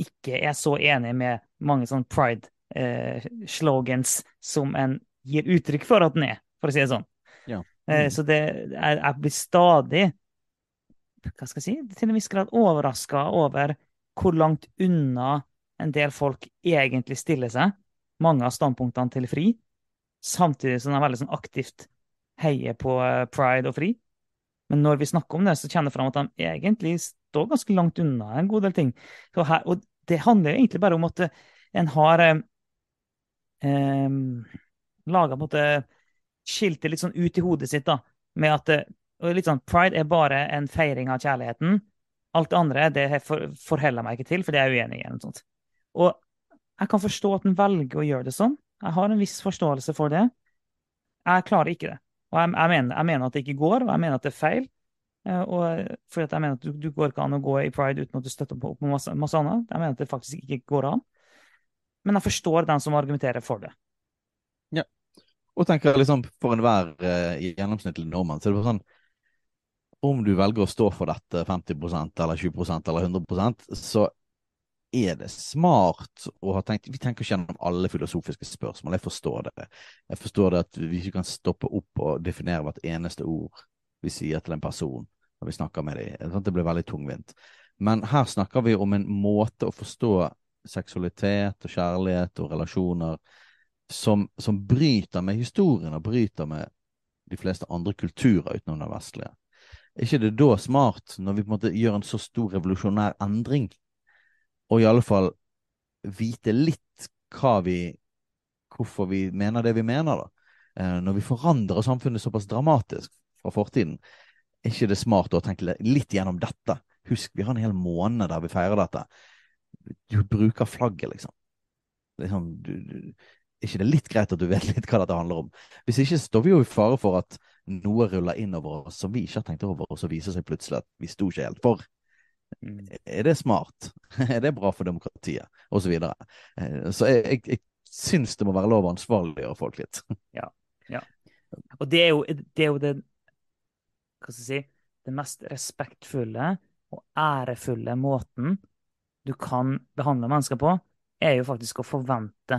ikke er så enig med mange sånn pride-slogans som en gir uttrykk for at den er, for å si det sånn. Ja. Eh, Mm. Så det, jeg, jeg blir stadig hva skal jeg si, til en viss grad overraska over hvor langt unna en del folk egentlig stiller seg. Mange av standpunktene til FRI, samtidig som de veldig sånn aktivt heier på eh, pride og FRI. Men når vi snakker om det, så kjenner jeg fram at de egentlig står ganske langt unna en god del ting. Her, og det handler jo egentlig bare om at eh, en har eh, eh, laga på en måte skilt det litt sånn ut i hodet sitt, da, med at eh, litt sånn, Pride er bare en feiring av kjærligheten. Alt det andre det for, forholder jeg meg ikke til, for det er jeg uenig i. eller sånt. Og jeg kan forstå at en velger å gjøre det sånn. Jeg har en viss forståelse for det. Jeg klarer ikke det. Og jeg, jeg, mener, jeg mener at det ikke går, og jeg mener at det er feil. Eh, Og at jeg mener at du, du går ikke an å gå i pride uten at du støtter opp på masse, masse annet. Jeg mener at det faktisk ikke går an. Men jeg forstår den som argumenterer for det. Ja. Og tenker liksom for enhver uh, gjennomsnittlig nordmann, så er det bare sånn Om du velger å stå for dette 50% eller 20% eller 100% så er det smart å ha tenkt Vi tenker ikke gjennom alle filosofiske spørsmål, jeg forstår det. Jeg forstår det at vi ikke kan stoppe opp og definere hvert eneste ord vi sier til en person når vi snakker med dem. Det blir veldig tungvint. Men her snakker vi om en måte å forstå seksualitet og kjærlighet og relasjoner som, som bryter med historien og bryter med de fleste andre kulturer utenom den vestlige. Er ikke det da smart, når vi på en måte gjør en så stor revolusjonær endring, og i alle fall vite litt hva vi Hvorfor vi mener det vi mener, da? Eh, når vi forandrer samfunnet såpass dramatisk fra fortiden, er ikke det smart å tenke litt gjennom dette? Husk, vi har en hel måned der vi feirer dette. Du bruker flagget, liksom. liksom du, du, er ikke det litt greit at du vet litt hva dette handler om? Hvis ikke står vi jo i fare for at noe ruller inn over oss som vi ikke har tenkt over, og så viser seg plutselig at vi sto ikke helt for. Er det smart? Er det bra for demokratiet? Og så videre. Eh, Så jeg, jeg, jeg syns det må være lov å ansvarliggjøre folk litt. Ja. ja. Og det er jo det, er jo det hva skal jeg si, det mest respektfulle og ærefulle måten du kan behandle mennesker på, er jo faktisk å forvente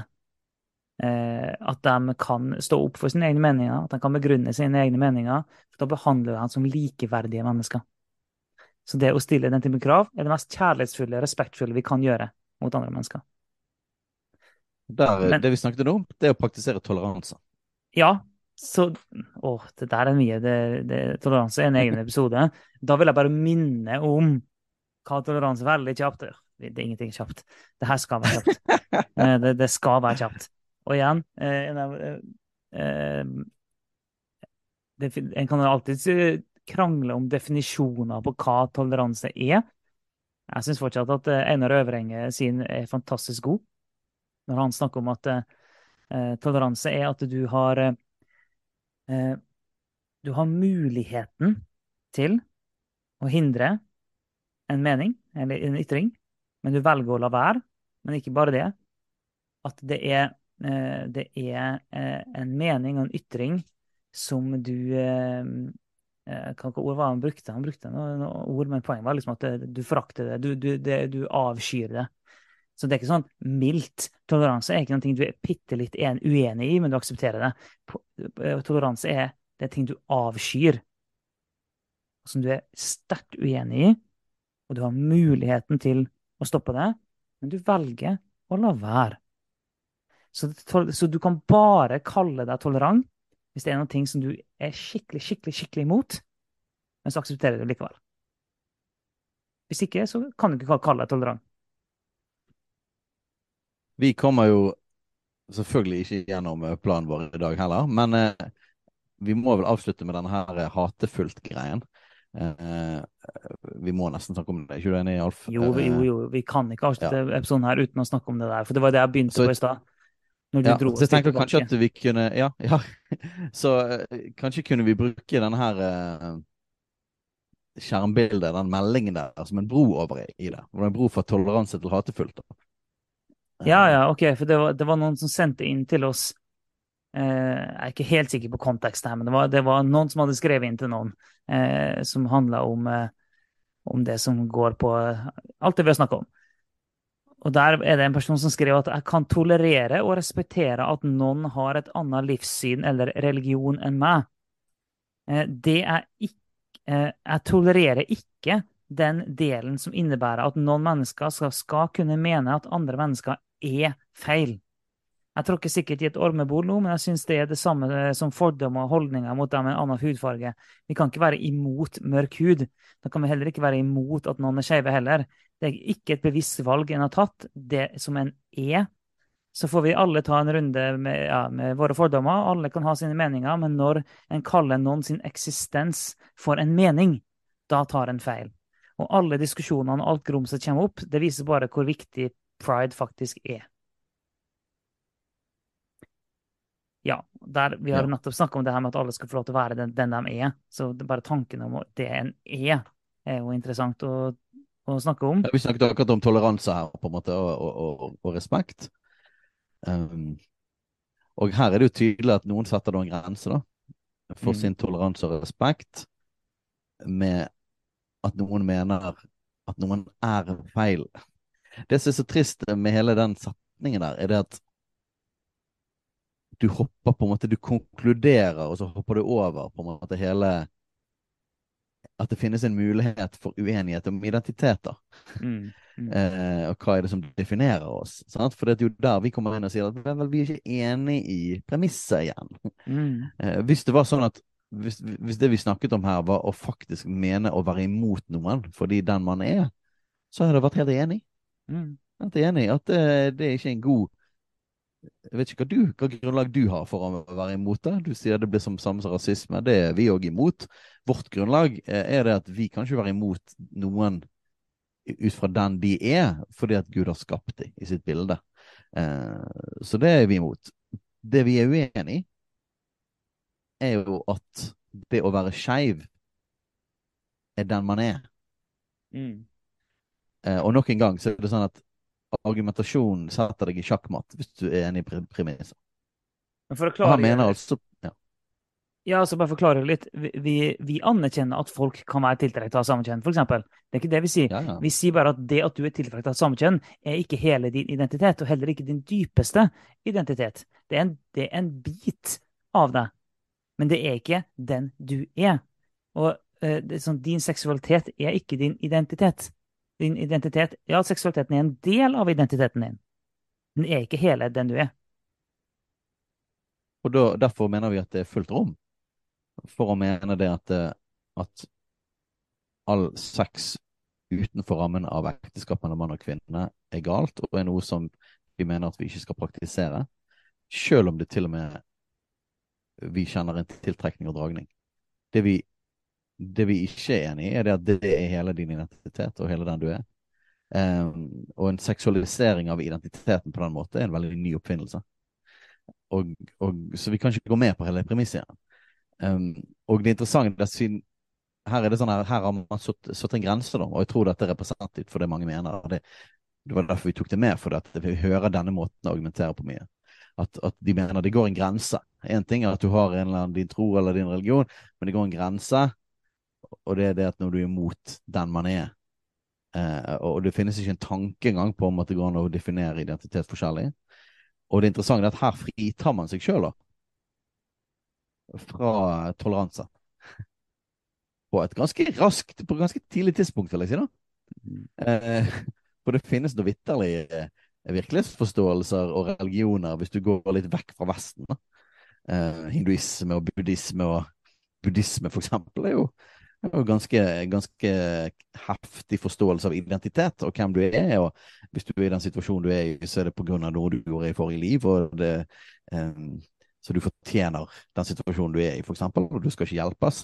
eh, at de kan stå opp for sine egne meninger, at de kan begrunne sine egne meninger. For da behandler du dem som likeverdige mennesker. Så det å stille den typen krav er det mest kjærlighetsfulle, respektfulle vi kan gjøre mot andre mennesker. Der, Men- det vi snakket om, det er å praktisere toleranse. Ja, så Å, det der er mye. Det, det, toleranse er en egen episode. Da vil jeg bare minne om hva toleranse veldig kjapt er. Det er ingenting kjapt. Det her skal være kjapt. Eh, Det, det skal være kjapt. Og igjen eh, en av, eh, eh, det, En kan alltid eh, krangle om definisjoner på hva toleranse er. Jeg syns fortsatt at eh, Einar Øvrenge sin er fantastisk god. Når han snakker om at eh, toleranse er at du har eh, eh, Du har muligheten til å hindre en mening eller en ytring, men du velger å la være. Men ikke bare det. At det er, eh, det er eh, en mening og en ytring som du eh, eh, Hva ikke ord var han brukte? Han brukte noen noe ord, men poenget var liksom at det, du forakter det. Du, du, det, du avskyr det. Så det er ikke sånn mildt. Toleranse er ikke noe du er bitte litt uenig i, men du aksepterer det. Eh, Toleranse er det er ting du avskyr, som du er sterkt uenig i, og du har muligheten til å stoppe det, men du velger å la være. Så, så du kan bare kalle deg tolerant hvis det er noe ting som du er skikkelig, skikkelig, skikkelig imot, men så aksepterer du det likevel. Hvis ikke, så kan du ikke kalle deg tolerant. Vi kommer jo selvfølgelig ikke gjennom eh, planen vår i dag heller, men eh, vi må vel avslutte med denne her eh, hatefullt-greien. Eh, vi må nesten snakke om det, er ikke du enig, Alf? Jo, jo, jo, vi kan ikke avslutte episoden her uten å snakke om det der, for det var det jeg begynte Så- på i stad. Når du Ja, dro så jeg kanskje at vi kunne Ja, ja. Så eh, kanskje kunne vi bruke denne her uh, skjermbildet, den meldingen der, som en bro over i det. En bro fra toleranse til hatefullt. Da. Ja, ja, ok, for det var, det var noen som sendte inn til oss eh, Jeg er ikke helt sikker på konteksten her, men det var, det var noen som hadde skrevet inn til noen eh, som handla om, eh, om det som går på eh, alt det vi har snakka om. Og der er det en person som skriver at jeg kan tolerere og respektere at noen har et annet livssyn eller religion enn meg. Eh, det er ikke eh, Jeg tolererer ikke den delen som innebærer at noen mennesker skal, skal kunne mene at andre mennesker er feil. Jeg tråkker sikkert i et ormebol nå, men jeg syns det er det samme eh, som fordommer og holdninger mot dem med en annen hudfarge. Vi kan ikke være imot mørk hud. Da kan vi heller ikke være imot at noen er skeive heller. Det er ikke et bevisst valg en har tatt. Det som en er. Så får vi alle ta en runde med, ja, med våre fordommer. Alle kan ha sine meninger, men når en kaller noen sin eksistens for en mening, da tar en feil. Og alle diskusjonene og alt grumset kommer opp, det viser bare hvor viktig pride faktisk er. Ja, der, vi har Ja. nettopp snakka om det her med at alle skal få lov til å være den, den de er. Så det bare tanken om det en er, er jo interessant å, å snakke om. Ja, Vi snakket akkurat om toleranse her, på en måte, og, og, og, respekt. Um, og her er det jo tydelig at noen setter noen en grense da, for Mm. sin toleranse og respekt, med at noen mener at noen er feil. Det som er så trist med hele den setningen der, er det at du hopper på en måte, du konkluderer, og så hopper du over på en måte hele At det finnes en mulighet for uenighet om identiteter. Mm. Mm. Eh, og hva er det som definerer oss? Sant? For det er jo der vi kommer inn og sier at vel, vi er ikke enig i premisset igjen. Mm. Eh, hvis det var sånn at hvis, hvis det vi snakket om her, var å faktisk mene å være imot noen fordi den man er, så hadde jeg vært helt enig. Mm. Helt enig at det, det er ikke en god Jeg vet ikke hva, du, hva grunnlag du har for å være imot det. Du sier det blir som samme som rasisme. Det er vi òg imot. Vårt grunnlag eh, er det at vi kan ikke være imot noen ut fra den de er, fordi at Gud har skapt dem i sitt bilde. Eh, så det er vi imot. Det vi er uenig i, er jo at det å være skeiv er den man er. Mm. Eh, og nok en gang så er det sånn at argumentasjonen setter deg i sjakkmatt hvis du er enig i pre- premisset. Han mener altså ja. Ja, så bare forklare litt. Vi, vi, vi anerkjenner at folk kan være tiltrukket av samme kjønn, f.eks. Det er ikke det vi sier. Ja, ja. Vi sier bare at det at du er tiltrukket av samme kjønn, er ikke hele din identitet, og heller ikke din dypeste identitet. Det er en, det er en bit av deg, men det er ikke den du er. Og eh, sånn, din seksualitet er ikke din identitet. Din identitet, ja, seksualiteten er en del av identiteten din. Den er ikke hele den du er. Og da, derfor mener vi at det er fullt rom for å mene det at, eh, at all sex utenfor rammen av ekteskap mellom mann og kvinne er galt, og er noe som vi mener at vi ikke skal praktisere, selv om det til og med vi kjenner en tiltrekning og dragning. Det vi, det vi ikke er enig i, er det at det er hele din identitet og hele den du er. Um, og en seksualisering av identiteten på den måten er en veldig ny oppfinnelse. Og, og, så vi kan ikke gå med på hele premisset igjen. Um, og det interessante er siden her, er sånn her, her har man satt, en grense, da, og jeg tror dette er representativt for det mange mener. Det, det var derfor vi tok det med, for at vi hører denne måten å argumentere på mye. At, at de mener det går en grense. Én ting er at du har en eller annen din tro eller din religion, men det går en grense, og det er det at når du er imot den man er, eh, og det finnes ikke en tanke engang på om at det går an å definere identitet forskjellig. Og det interessante er at her fritar man seg sjøl, da. Fra toleranse. På et ganske raskt, på et ganske tidlig tidspunkt, vil jeg si, da. Eh, for det finnes noe vitterlig eh, virkelighetsforståelser og religioner hvis du går litt vekk fra Vesten. da. Eh, hinduisme og buddhisme og buddhisme, for eksempel, er jo, er jo ganske, ganske heftig forståelse av identitet og hvem du er. og Hvis du er i den situasjonen du er i, så er det pga. noe du gjorde i forrige liv. og det, um, så du fortjener den situasjonen du er i, f.eks., og du skal ikke hjelpes.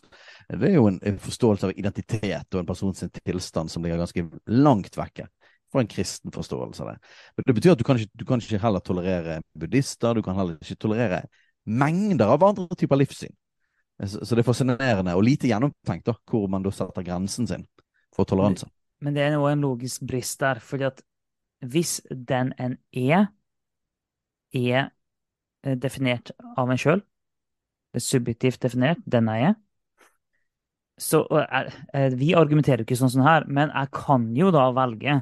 Det er jo en, en forståelse av identitet og en persons tilstand som ligger ganske langt vekke fra en kristen forståelse av det. Men det betyr at du kan, ikke, du kan ikke heller tolerere buddhister, du kan heller ikke tolerere mengder av andre typer livssyn. Så, så det er fascinerende og lite gjennomtenkt da, hvor man da setter grensen sin for toleranse. Men det er jo en logisk brist der, fordi at hvis den en er, er eh, definert av en sjøl, er subjektivt definert, den er jeg, så eh, eh, Vi argumenterer jo ikke sånn som her, men jeg kan jo da velge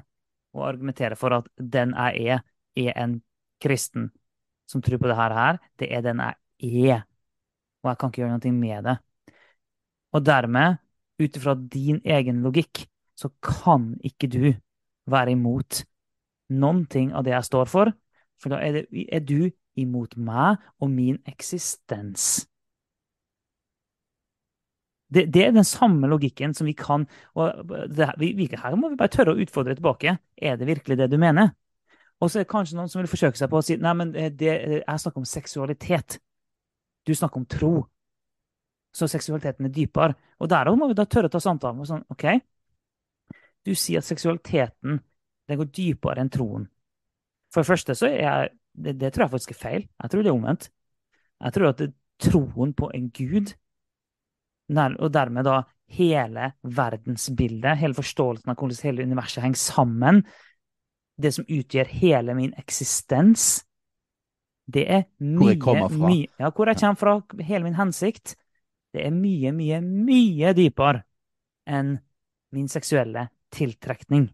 å argumentere for at den jeg er, er en kristen som tror på det her. Det er den jeg er. Og jeg kan ikke gjøre noe med det. Og dermed, ut ifra din egen logikk, så kan ikke du være imot noen ting av det jeg står for. For da er, det, er du imot meg og min eksistens. Det, det, er den samme logikken som vi kan og det, vi, Her må vi bare tørre å utfordre tilbake. Er det virkelig det du mener? Og så er det kanskje noen som vil forsøke seg på å si nei, men det, jeg snakker om seksualitet. Du snakker om tro. Så seksualiteten er dypere. Og derav må vi da tørre å ta samtalen. Sånn, ok, Du sier at seksualiteten den går dypere enn troen. For det første så er jeg, det, det tror jeg faktisk er feil. Jeg tror det er omvendt. Jeg tror at det, troen på en gud og dermed da hele verdensbildet, hele forståelsen av hvordan hele universet henger sammen, det som utgjør hele min eksistens, det er mye, mye ja, Hvor jeg kommer fra, hele min hensikt, det er mye, mye, mye dypere enn min seksuelle tiltrekning.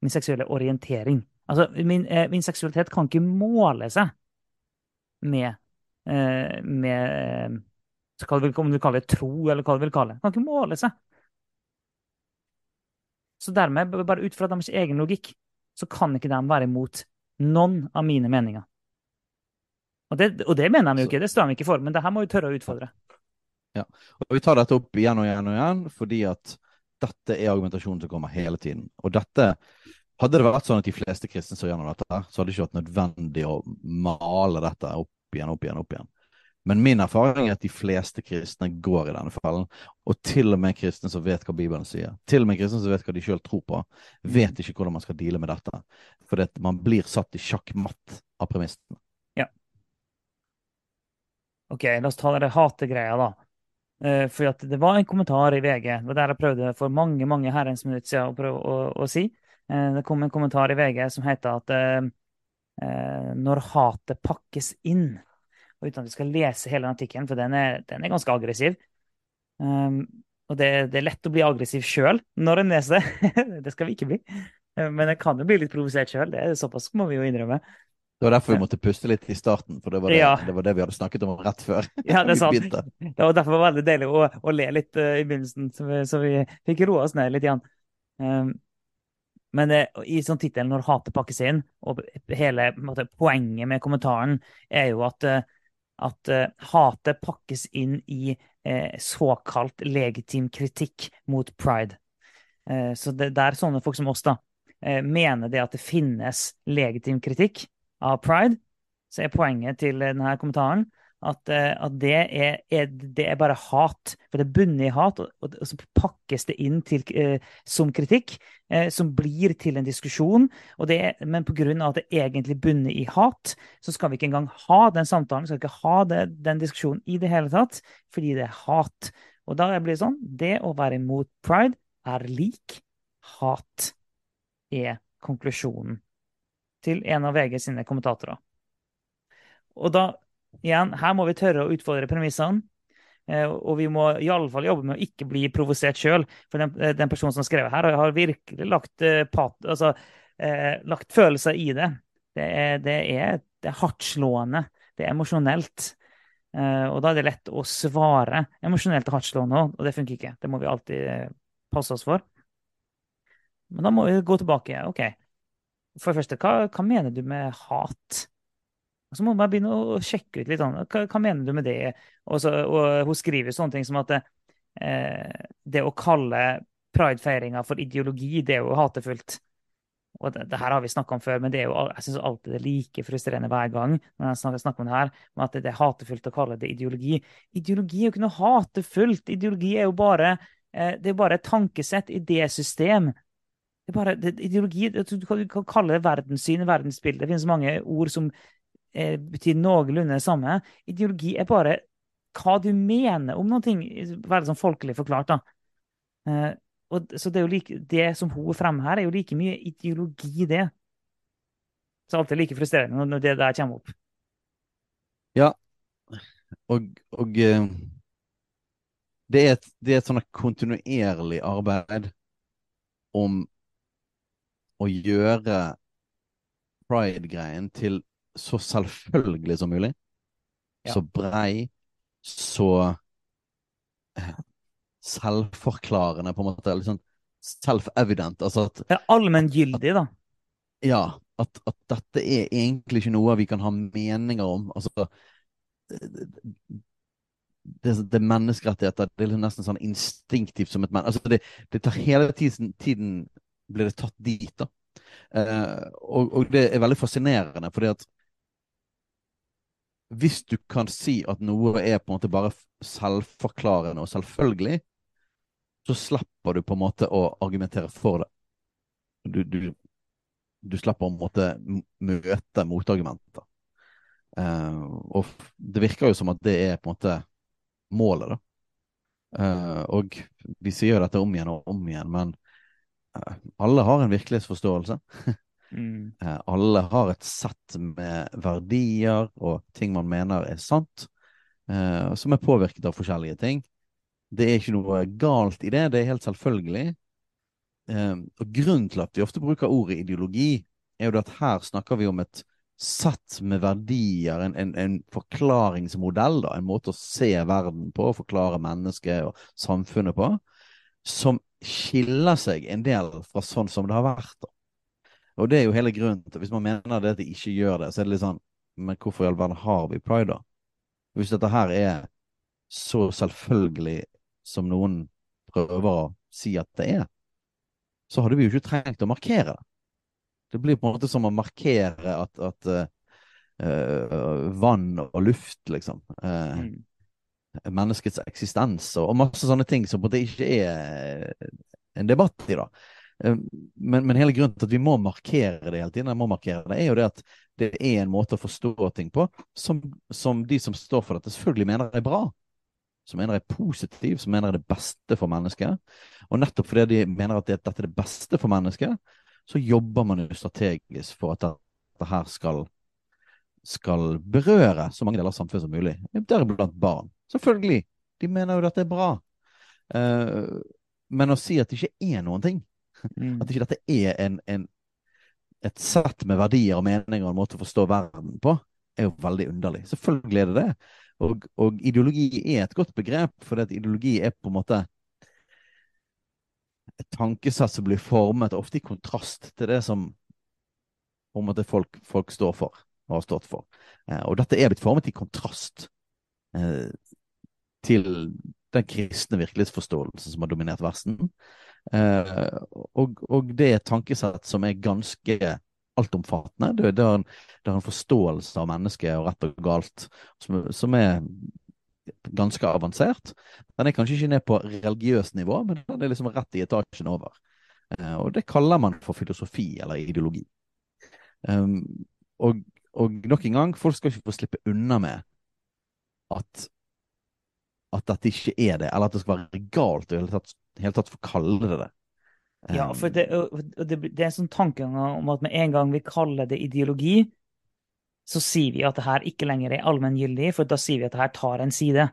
Min seksuelle orientering. Altså, min, eh, min seksualitet kan ikke måle seg med, eh, med hva du vil, om du kaller det tro, eller hva du vil kalle det. Kan ikke måle seg. Så dermed, bare ut fra deres egen logikk, så kan ikke de være imot noen av mine meninger. Og det, og det mener de jo ikke, det står de ikke for, men det her må vi tørre å utfordre. Ja, og Vi tar dette opp igjen og igjen og igjen fordi at dette er argumentasjonen som kommer hele tiden. Og dette, Hadde det vært sånn at de fleste kristne så gjennom dette, så hadde det ikke vært nødvendig å male dette opp igjen, opp igjen, opp igjen. Men min erfaring er at de fleste kristne går i denne fellen. Og til og med kristne som vet hva Bibelen sier, til og med kristne som vet hva de sjøl tror på, vet mm. ikke hvordan man skal deale med dette. For man blir satt i sjakkmatt av premissene. OK, la oss ta det hategreia, da. Uh, for det var en kommentar i VG, det var der jeg prøvde for mange mange herrens minutter siden å prøve å, å, si. Uh, det kom en kommentar i VG som heter at uh, når hatet pakkes inn og uten at vi skal lese hele artikkelen, for den er, den er ganske aggressiv. Um, og det, det, er lett å bli aggressiv sjøl når en leser det. det skal vi ikke bli. Men jeg kan jo bli litt provosert sjøl. Såpass må vi jo innrømme. Det var derfor vi måtte puste litt i starten, for det var det, ja. det, var det vi hadde snakket om rett før. Ja, det er sant. Det var derfor var veldig deilig å, å le litt uh, i begynnelsen, så vi, så vi fikk roa oss ned litt igjen. Um, men det, i sånn tittel 'Når hatet pakkes inn', og hele måtte, poenget med kommentaren er jo at uh, at uh, hatet pakkes inn i uh, såkalt legitim kritikk mot pride. Så det, det, er sånne folk som oss da, mener det at det finnes legitim kritikk av pride. Så er poenget til denne kommentaren at, eh, at det, er, er, det, er, bare hat. For det er bundet i hat, og, og, så pakkes det inn til, eh, som kritikk, eh, som blir til en diskusjon. Er, men pga. at det er egentlig bundet i hat, så skal vi ikke engang ha den samtalen, vi skal ikke ha det, den diskusjonen i det hele tatt, fordi det er hat. Og da blir det sånn Det å være imot pride er lik hat, er konklusjonen til en av VG sine kommentatorer. Og da igjen, her må vi tørre å utfordre premissene. Eh, og vi må i alle fall jobbe med å ikke bli provosert sjøl. For den, eh, den, personen som har skrevet her, har virkelig lagt, eh, pat, altså, eh, lagt følelser i det. Det er, det er, det er hardtslående. Det er emosjonelt. Eh, og da er det lett å svare emosjonelt og hardtslående òg, og det funker ikke. Det må vi alltid passe oss for. Men da må vi gå tilbake. OK. For det første, hva, hva mener du med hat? Og så må man begynne å sjekke ut litt. Hva, hva mener du med det? Og, så, og, hun skriver sånne ting som at eh, det å kalle pridefeiringa for ideologi, det er jo hatefullt. Og det, det her har vi snakka om før, men det er jo, jeg syns alltid det er like frustrerende hver gang når jeg snakker, snakker om det her, med at det er hatefullt å kalle det ideologi. Ideologi er jo ikke noe hatefullt. Ideologi er jo bare, eh, det er bare et tankesett, idésystem. Det er bare, det, ideologi, Du kan kalle det verdenssyn, verdensbilde. Det finnes mange ord som eh, betyr noenlunde det samme. Ideologi er bare hva du mener om noe, veldig sånn folkelig forklart. da. Eh, og, så det, like, det som hun fremmer her, er jo like mye ideologi, det, Så alt er like frustrerende når det der kommer opp. Ja, og, og eh, det er et, det er et sånn kontinuerlig arbeid om å gjøre pride-greien til så selvfølgelig som mulig. Ja. Så brei, så eh, selvforklarende, på en måte. Litt sånn self-evident. Altså at Det er allmenngyldig, da. ja, at, at dette er egentlig ikke noe vi kan ha meninger om. Altså, det, det, det er menneskerettigheter. Det er nesten sånn instinktivt som et menneske. Altså, det, det tar hele tiden, tiden blir det tatt dit, da. Eh, og, og det er veldig fascinerende, fordi at hvis du kan si at noe er på en måte bare selvforklarende og selvfølgelig, så slipper du på en måte å argumentere for det. Du, du, du slipper å måtte møte motargumenter. Eh, og det virker jo som at det er på en måte målet, da. Eh, og vi sier jo dette om igjen og om igjen, men alle har en virkelighetsforståelse. Mm. Eh, alle har et sett med verdier og ting man mener er sant, eh, som er påvirket av forskjellige ting. Det er ikke noe galt i det, det er helt selvfølgelig. Eh, og grunnen til at vi ofte bruker ordet ideologi, er jo at her snakker vi om et sett med verdier, en, en, en forklaringsmodell, da, en måte å se verden på, forklare mennesket og samfunnet på, som skiller seg en del fra sånn som det har vært. Og det er jo hele grunnen til Hvis man mener det at de ikke gjør det, så er det litt sånn Men hvorfor i all verden har vi pride, da? Hvis dette her er så selvfølgelig som noen prøver å si at det er, så hadde vi jo ikke trengt å markere det. Det blir på en måte som å markere at, at uh, uh, vann og luft, liksom Uh, Mm. Menneskets eksistens og, masse sånne ting som på en måte ikke er en debatt i, da. Eh, Men, men hele grunnen til at vi må markere det hele tiden, må markere det, er jo det at det er en måte å forstå ting på som, som de som står for dette, selvfølgelig mener er bra. Som mener er positiv, som mener er det beste for mennesket. Og nettopp fordi de mener at dette er det beste for mennesket, så jobber man jo strategisk for at dette her skal, skal berøre så mange deler av samfunnet som mulig. Deriblant barn. Selvfølgelig. De mener jo at det er bra. Uh, men å si at det ikke er noen ting, Mm. at ikke dette er en, en, et sett med verdier og meninger og en måte å forstå verden på, er jo veldig underlig. Selvfølgelig er det det. Og, og ideologi er et godt begrep, for ideologi er på en måte et tankesett som blir formet, ofte i kontrast til det som på en måte folk, folk står for og har stått for. Uh, og dette er blitt formet i kontrast eh, til den kristne virkelighetsforståelsen som har dominert Vesten. Eh, og, og det er et tankesett som er ganske altomfattende. Det, det, har en, det har en forståelse av mennesket og rett og galt som, som er ganske avansert. Den er kanskje ikke ned på religiøst nivå, men den er liksom rett i etasjen over. Eh, og det kaller man for filosofi eller ideologi. Um, og, og nok en gang, folk skal ikke få slippe unna med at at dette ikke er det, eller at det skal være galt å i det hele tatt få kalle det det. Ja, Um, for det, det, det er en sånn tankegang om at med en gang vi kaller det ideologi, så sier vi at det her ikke lenger er allmenngyldig, for da sier vi at det her tar en side.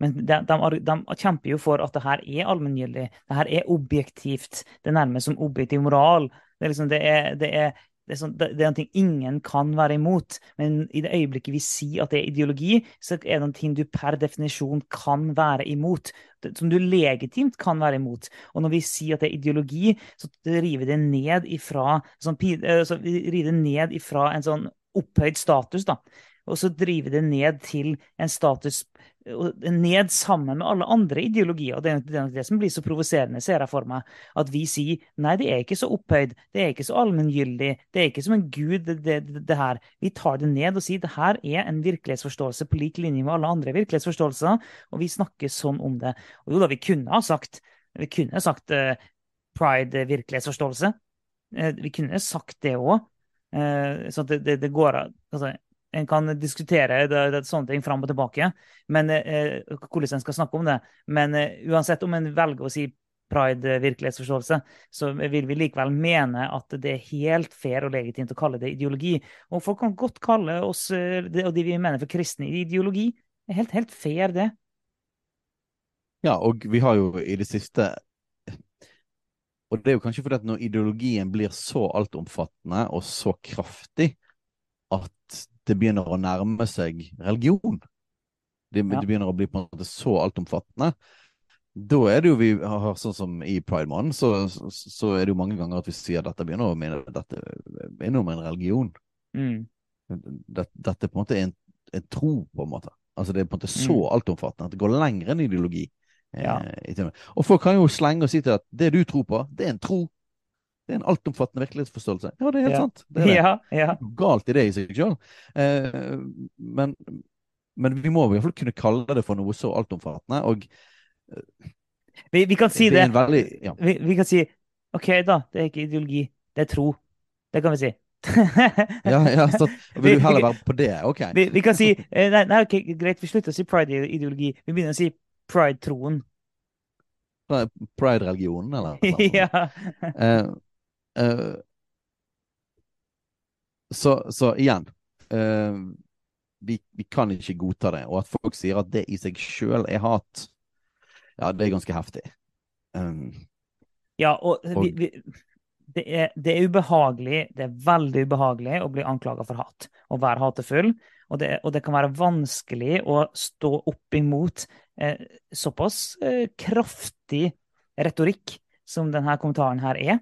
Men de, de, de kjemper jo for at det her er allmenngyldig. Det her er objektivt. Det er nærmest som objektiv moral. Det er liksom, det er, det er, det er, sånn, det, er noe ingen kan være imot. Men i det øyeblikket vi sier at det er ideologi, så er det noe du per definisjon kan være imot. Som du legitimt kan være imot. Og når vi sier at det er ideologi, så river det ned ifra, sånn, eh, så river det ned ifra en sånn opphøyd status, da. Og så driver det ned til en status ned sammen med alle andre ideologier. Og det er det, som blir så provoserende, ser jeg for meg. At vi sier nei, det er ikke så opphøyd, det er ikke så allmenngyldig, det er ikke som en gud, det, det, det her. Vi tar det ned og sier det her er en virkelighetsforståelse på lik linje med alle andre virkelighetsforståelser, og vi snakker sånn om det. Og jo da, vi kunne ha sagt, vi kunne ha sagt uh, pride-virkelighetsforståelse. Uh, vi kunne sagt det òg. Uh, så at det, det, det går av. altså, En kan diskutere det, det, sånne ting fram og tilbake, men eh, hvordan en skal snakke om det. Men eh, uansett om en velger å si pride-virkelighetsforståelse, så vil vi likevel mene at det er helt fair og legitimt å kalle det ideologi. Og folk kan godt kalle oss, og de vi mener for kristne, ideologi. Det er helt, helt fair, det. Ja, og vi har jo i det siste Og det er jo kanskje fordi at når ideologien blir så altomfattende og så kraftig at det begynner å nærme seg religion. Det, ja. det begynner å bli på en måte så altomfattende. Da er det jo vi har sånn som i Pride Month, så, så, så, er det jo mange ganger at vi sier at dette begynner å minne dette minner om en religion. Mm. Dette, dette på en måte er en, en, tro, på en måte. Altså Det er på en måte så mm. altomfattende at det går lenger enn ideologi. Ja. Eh, og folk kan jo slenge og si til at det du tror på, det er en tro. Det er en altomfattende virkelighetsforståelse. Ja, det er helt ja. sant. Det er det. Ja, ja. Galt i det i seg sjøl. Eh, men, men, vi må i hvert fall kunne kalle det for noe så altomfattende. Og eh, vi, vi, kan si det. det. Veldig, ja. vi, vi, kan si OK, da. Det er ikke ideologi. Det er tro. Det kan vi si. ja, ja, så vil du heller være på det? OK. Vi, vi kan si eh, nei, nei, okay, greit, vi slutter å si pride-ideologi. Vi begynner å si pride-troen. Pride-religionen, eller? ja. Uh, uh, så, så, igjen uh, vi, vi, kan ikke godta det. Og at folk sier at det i seg sjøl er hat, ja, det er ganske heftig. Um, ja, og, og vi, vi, det, er, det, er, ubehagelig, det er veldig ubehagelig å bli anklaga for hat å være hatefull. Og det, og det, kan være vanskelig å stå opp imot eh, såpass eh, kraftig retorikk som denne kommentaren her er.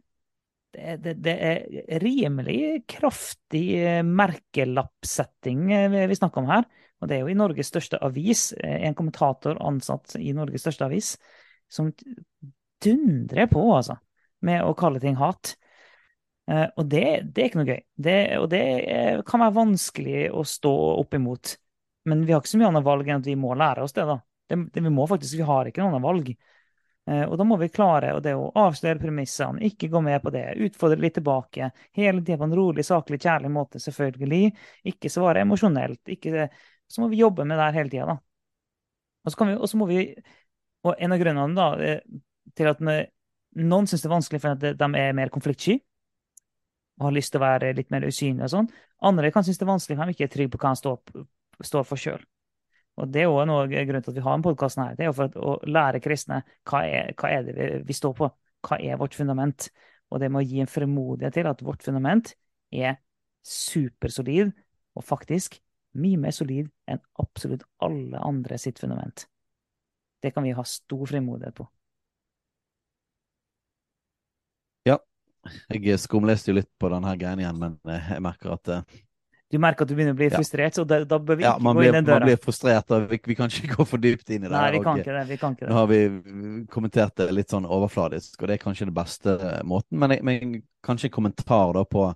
Det, det, det er rimelig kraftig eh, merkelappsetting eh, vi snakker om her. Og det er jo i Norges største avis, eh, en kommentator ansatt i Norges største avis, som dundrer på, altså, med å kalle ting hat. Og det, det, er ikke noe gøy. Og det kan være vanskelig å stå opp imot. Men vi har ikke så mye annet valg enn at vi må lære oss det. da. Vi må faktisk, vi har ikke noe annet valg. Uh, og da må vi klare og det å avsløre premissene, ikke gå med på det, utfordre litt tilbake. Hele tiden på en rolig, saklig, kjærlig måte, selvfølgelig. Ikke svare emosjonelt. Ikke, så må vi jobbe med det her hele tida, da. Og så, vi, og så må vi Og en av grunnene da, eh, til at noen syns det er vanskelig for at de er mer konfliktsky og har lyst til å være litt mer usynlige og sånn. Andre kan synes det er vanskelig for de ikke er trygge på hva de står, står for sjøl. Og det er òg noe grunn til at vi har en podkast her. Det er jo for å lære kristne hva er, hva er det vi står på. Hva er vårt fundament? Og det må gi en fremodighet til at vårt fundament er supersolid, og faktisk mye mer solid enn absolutt alle andre sitt fundament. Det kan vi ha stor frimodighet på. Ja, Jeg skumleste jo litt på denne greia igjen, men eh, jeg merker at uh, Du merker at du begynner å bli frustrert, ja. så da, da, bør vi ja, ikke gå inn den døra. Man blir frustrert, og vi, vi, kan ikke gå for dypt inn i det. Nei, vi kan, ikke det, vi kan ikke det. Nå har vi kommentert det litt sånn overfladisk, og det er kanskje den beste måten. Men, men kanskje en kommentar da på,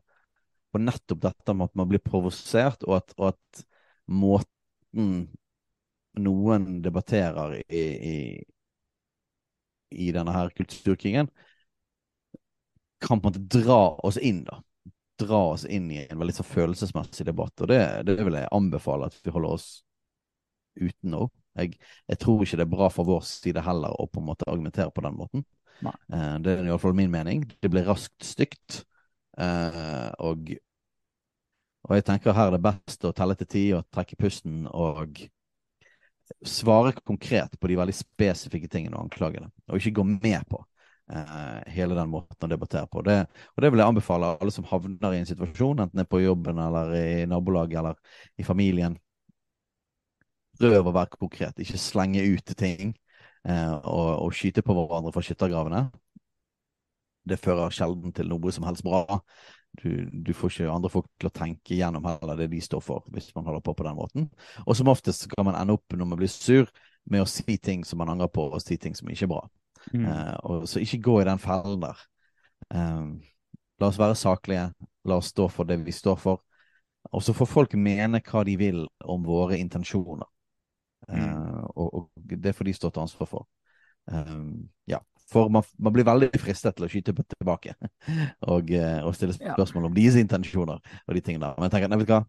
på, nettopp dette med at man blir provosert, og at, og at måten noen debatterer i, i, i denne her kulturkrigen, kan på en måte dra oss inn, da. Dra oss inn i en veldig så følelsesmessig debatt. Og det, det vil jeg anbefale at vi holder oss uten nå. Jeg, jeg, tror ikke det er bra fra vår side heller å på en måte argumentere på den måten. Nei. det er i hvert fall min mening. Det blir raskt stygt. Eh, og, og, jeg tenker her er det best å telle til ti og trekke pusten og svare konkret på de veldig spesifikke tingene og anklagene, og ikke gå med på eh, hele den måten å debattere på. Det, og det vil jeg anbefale alle som havner i en situasjon, enten det er på jobben eller i nabolaget eller i familien. Prøv å være konkret, ikke slenge ut ting eh, og, og, skyte på hverandre fra skyttergravene. Det fører sjelden til noe som helst bra. Du, du, får ikke andre folk til å tenke gjennom heller det de står for, hvis man holder på på den måten. Og som oftest kan man ende opp når man blir sur, med å si ting som man angrer på, og si ting som ikke er bra. Mm. Uh, så ikke gå i den fellen der. Um, la oss være saklige. La oss stå for det vi står for. Og så får folk mene hva de vil om våre intensjoner. Mm. Uh, og, og, det får de stå til ansvar for. Um, ja. For man, man, blir veldig fristet til å skyte tilbake og, uh, og stille spørsmål om deres intensjoner og de tingene der. Men jeg tenker, nei, vet du hva,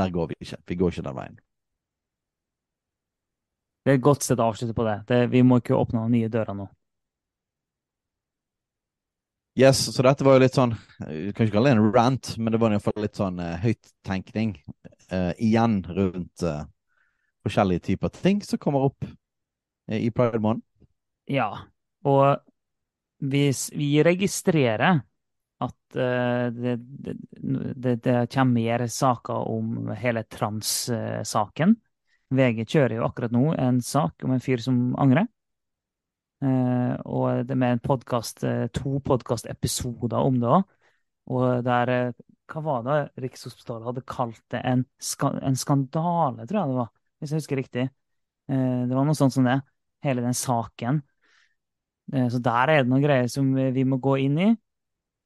der går vi ikke. Vi går ikke den veien. Det er et godt sted å avslutte på det. det vi må ikke åpne noen nye dører nå. Yes, så dette var jo litt sånn Du kan ikke kalle det en rant, men det var iallfall litt sånn uh, høyttenkning uh, igjen rundt uh, forskjellige typer ting som kommer opp uh, i Pride Month. Ja, og hvis vi registrerer at det, det, det, det, kommer mer saker om hele trans-saken. VG kjører jo akkurat nå en sak om en fyr som angrer. Eh, og det med en podcast, uh, to podkastepisoder om det òg. Og der uh, Hva var det Rikshospitalet hadde kalt det? En, ska en, skandale, tror jeg det var. Hvis jeg husker riktig. det var noe sånt som det. Hele den saken. så der er det noen greier som vi må gå inn i.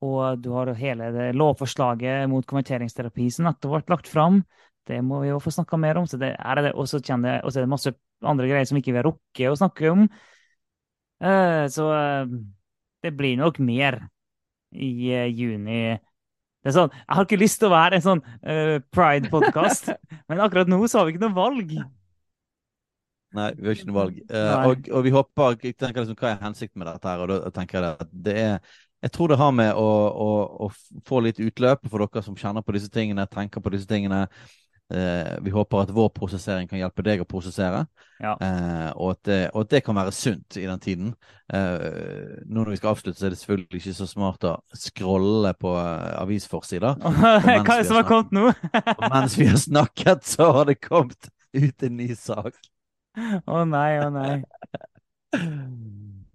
Og du har hele det lovforslaget mot konverteringsterapi som nettopp ble lagt fram. Det må vi jo få snakka mer om. Så det er det, og så er det masse andre greier som ikke vi har rukket å snakke om. Uh, så uh, det blir nok mer i uh, juni. Det er sånn, Jeg har ikke lyst til å være en sånn pride-podkast, men akkurat nå så har vi ikke noe valg. Nei, vi har ikke noe valg. Og, og, vi håper jeg tenker liksom, Hva er hensikten med dette? her, og da tenker Jeg at det er jeg tror det har med å, å, å, få litt utløp for dere som kjenner på disse tingene, tenker på disse tingene. Eh, vi håper at vår prosessering kan hjelpe deg å prosessere, ja. eh, og, at det, og, at det, kan være sunt i den tiden. Eh, nå når vi skal avslutte, så er det selvfølgelig ikke så smart å scrolle på uh, avisforsider. Hva er det som har kommet nå? mens vi har snakket, så har det kommet ut en ny sak. Å oh, nei, å oh, nei.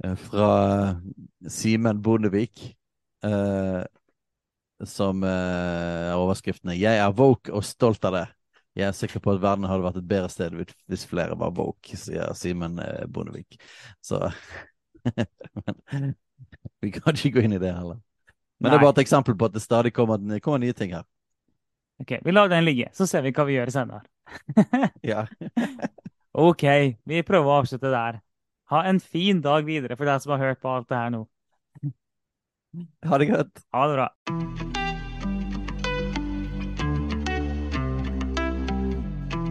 Eh, fra Simen Bondevik. Eh, som er overskriftene 'Jeg er woke og stolt av det'. Jeg er sikker på at verden hadde vært et bedre sted hvis flere var woke, sier Simen eh, Bondevik. Så men, Vi kan ikke gå inn i det heller. Men Nei. det er bare et eksempel på at det stadig kommer, kommer nye ting her. Ok, Vi lar den ligge, så ser vi hva vi gjør senere. ja. ok, vi prøver å avslutte der. Ha en fin dag videre for deg som har hørt på alt det her nå. Ha det godt. Ha det bra.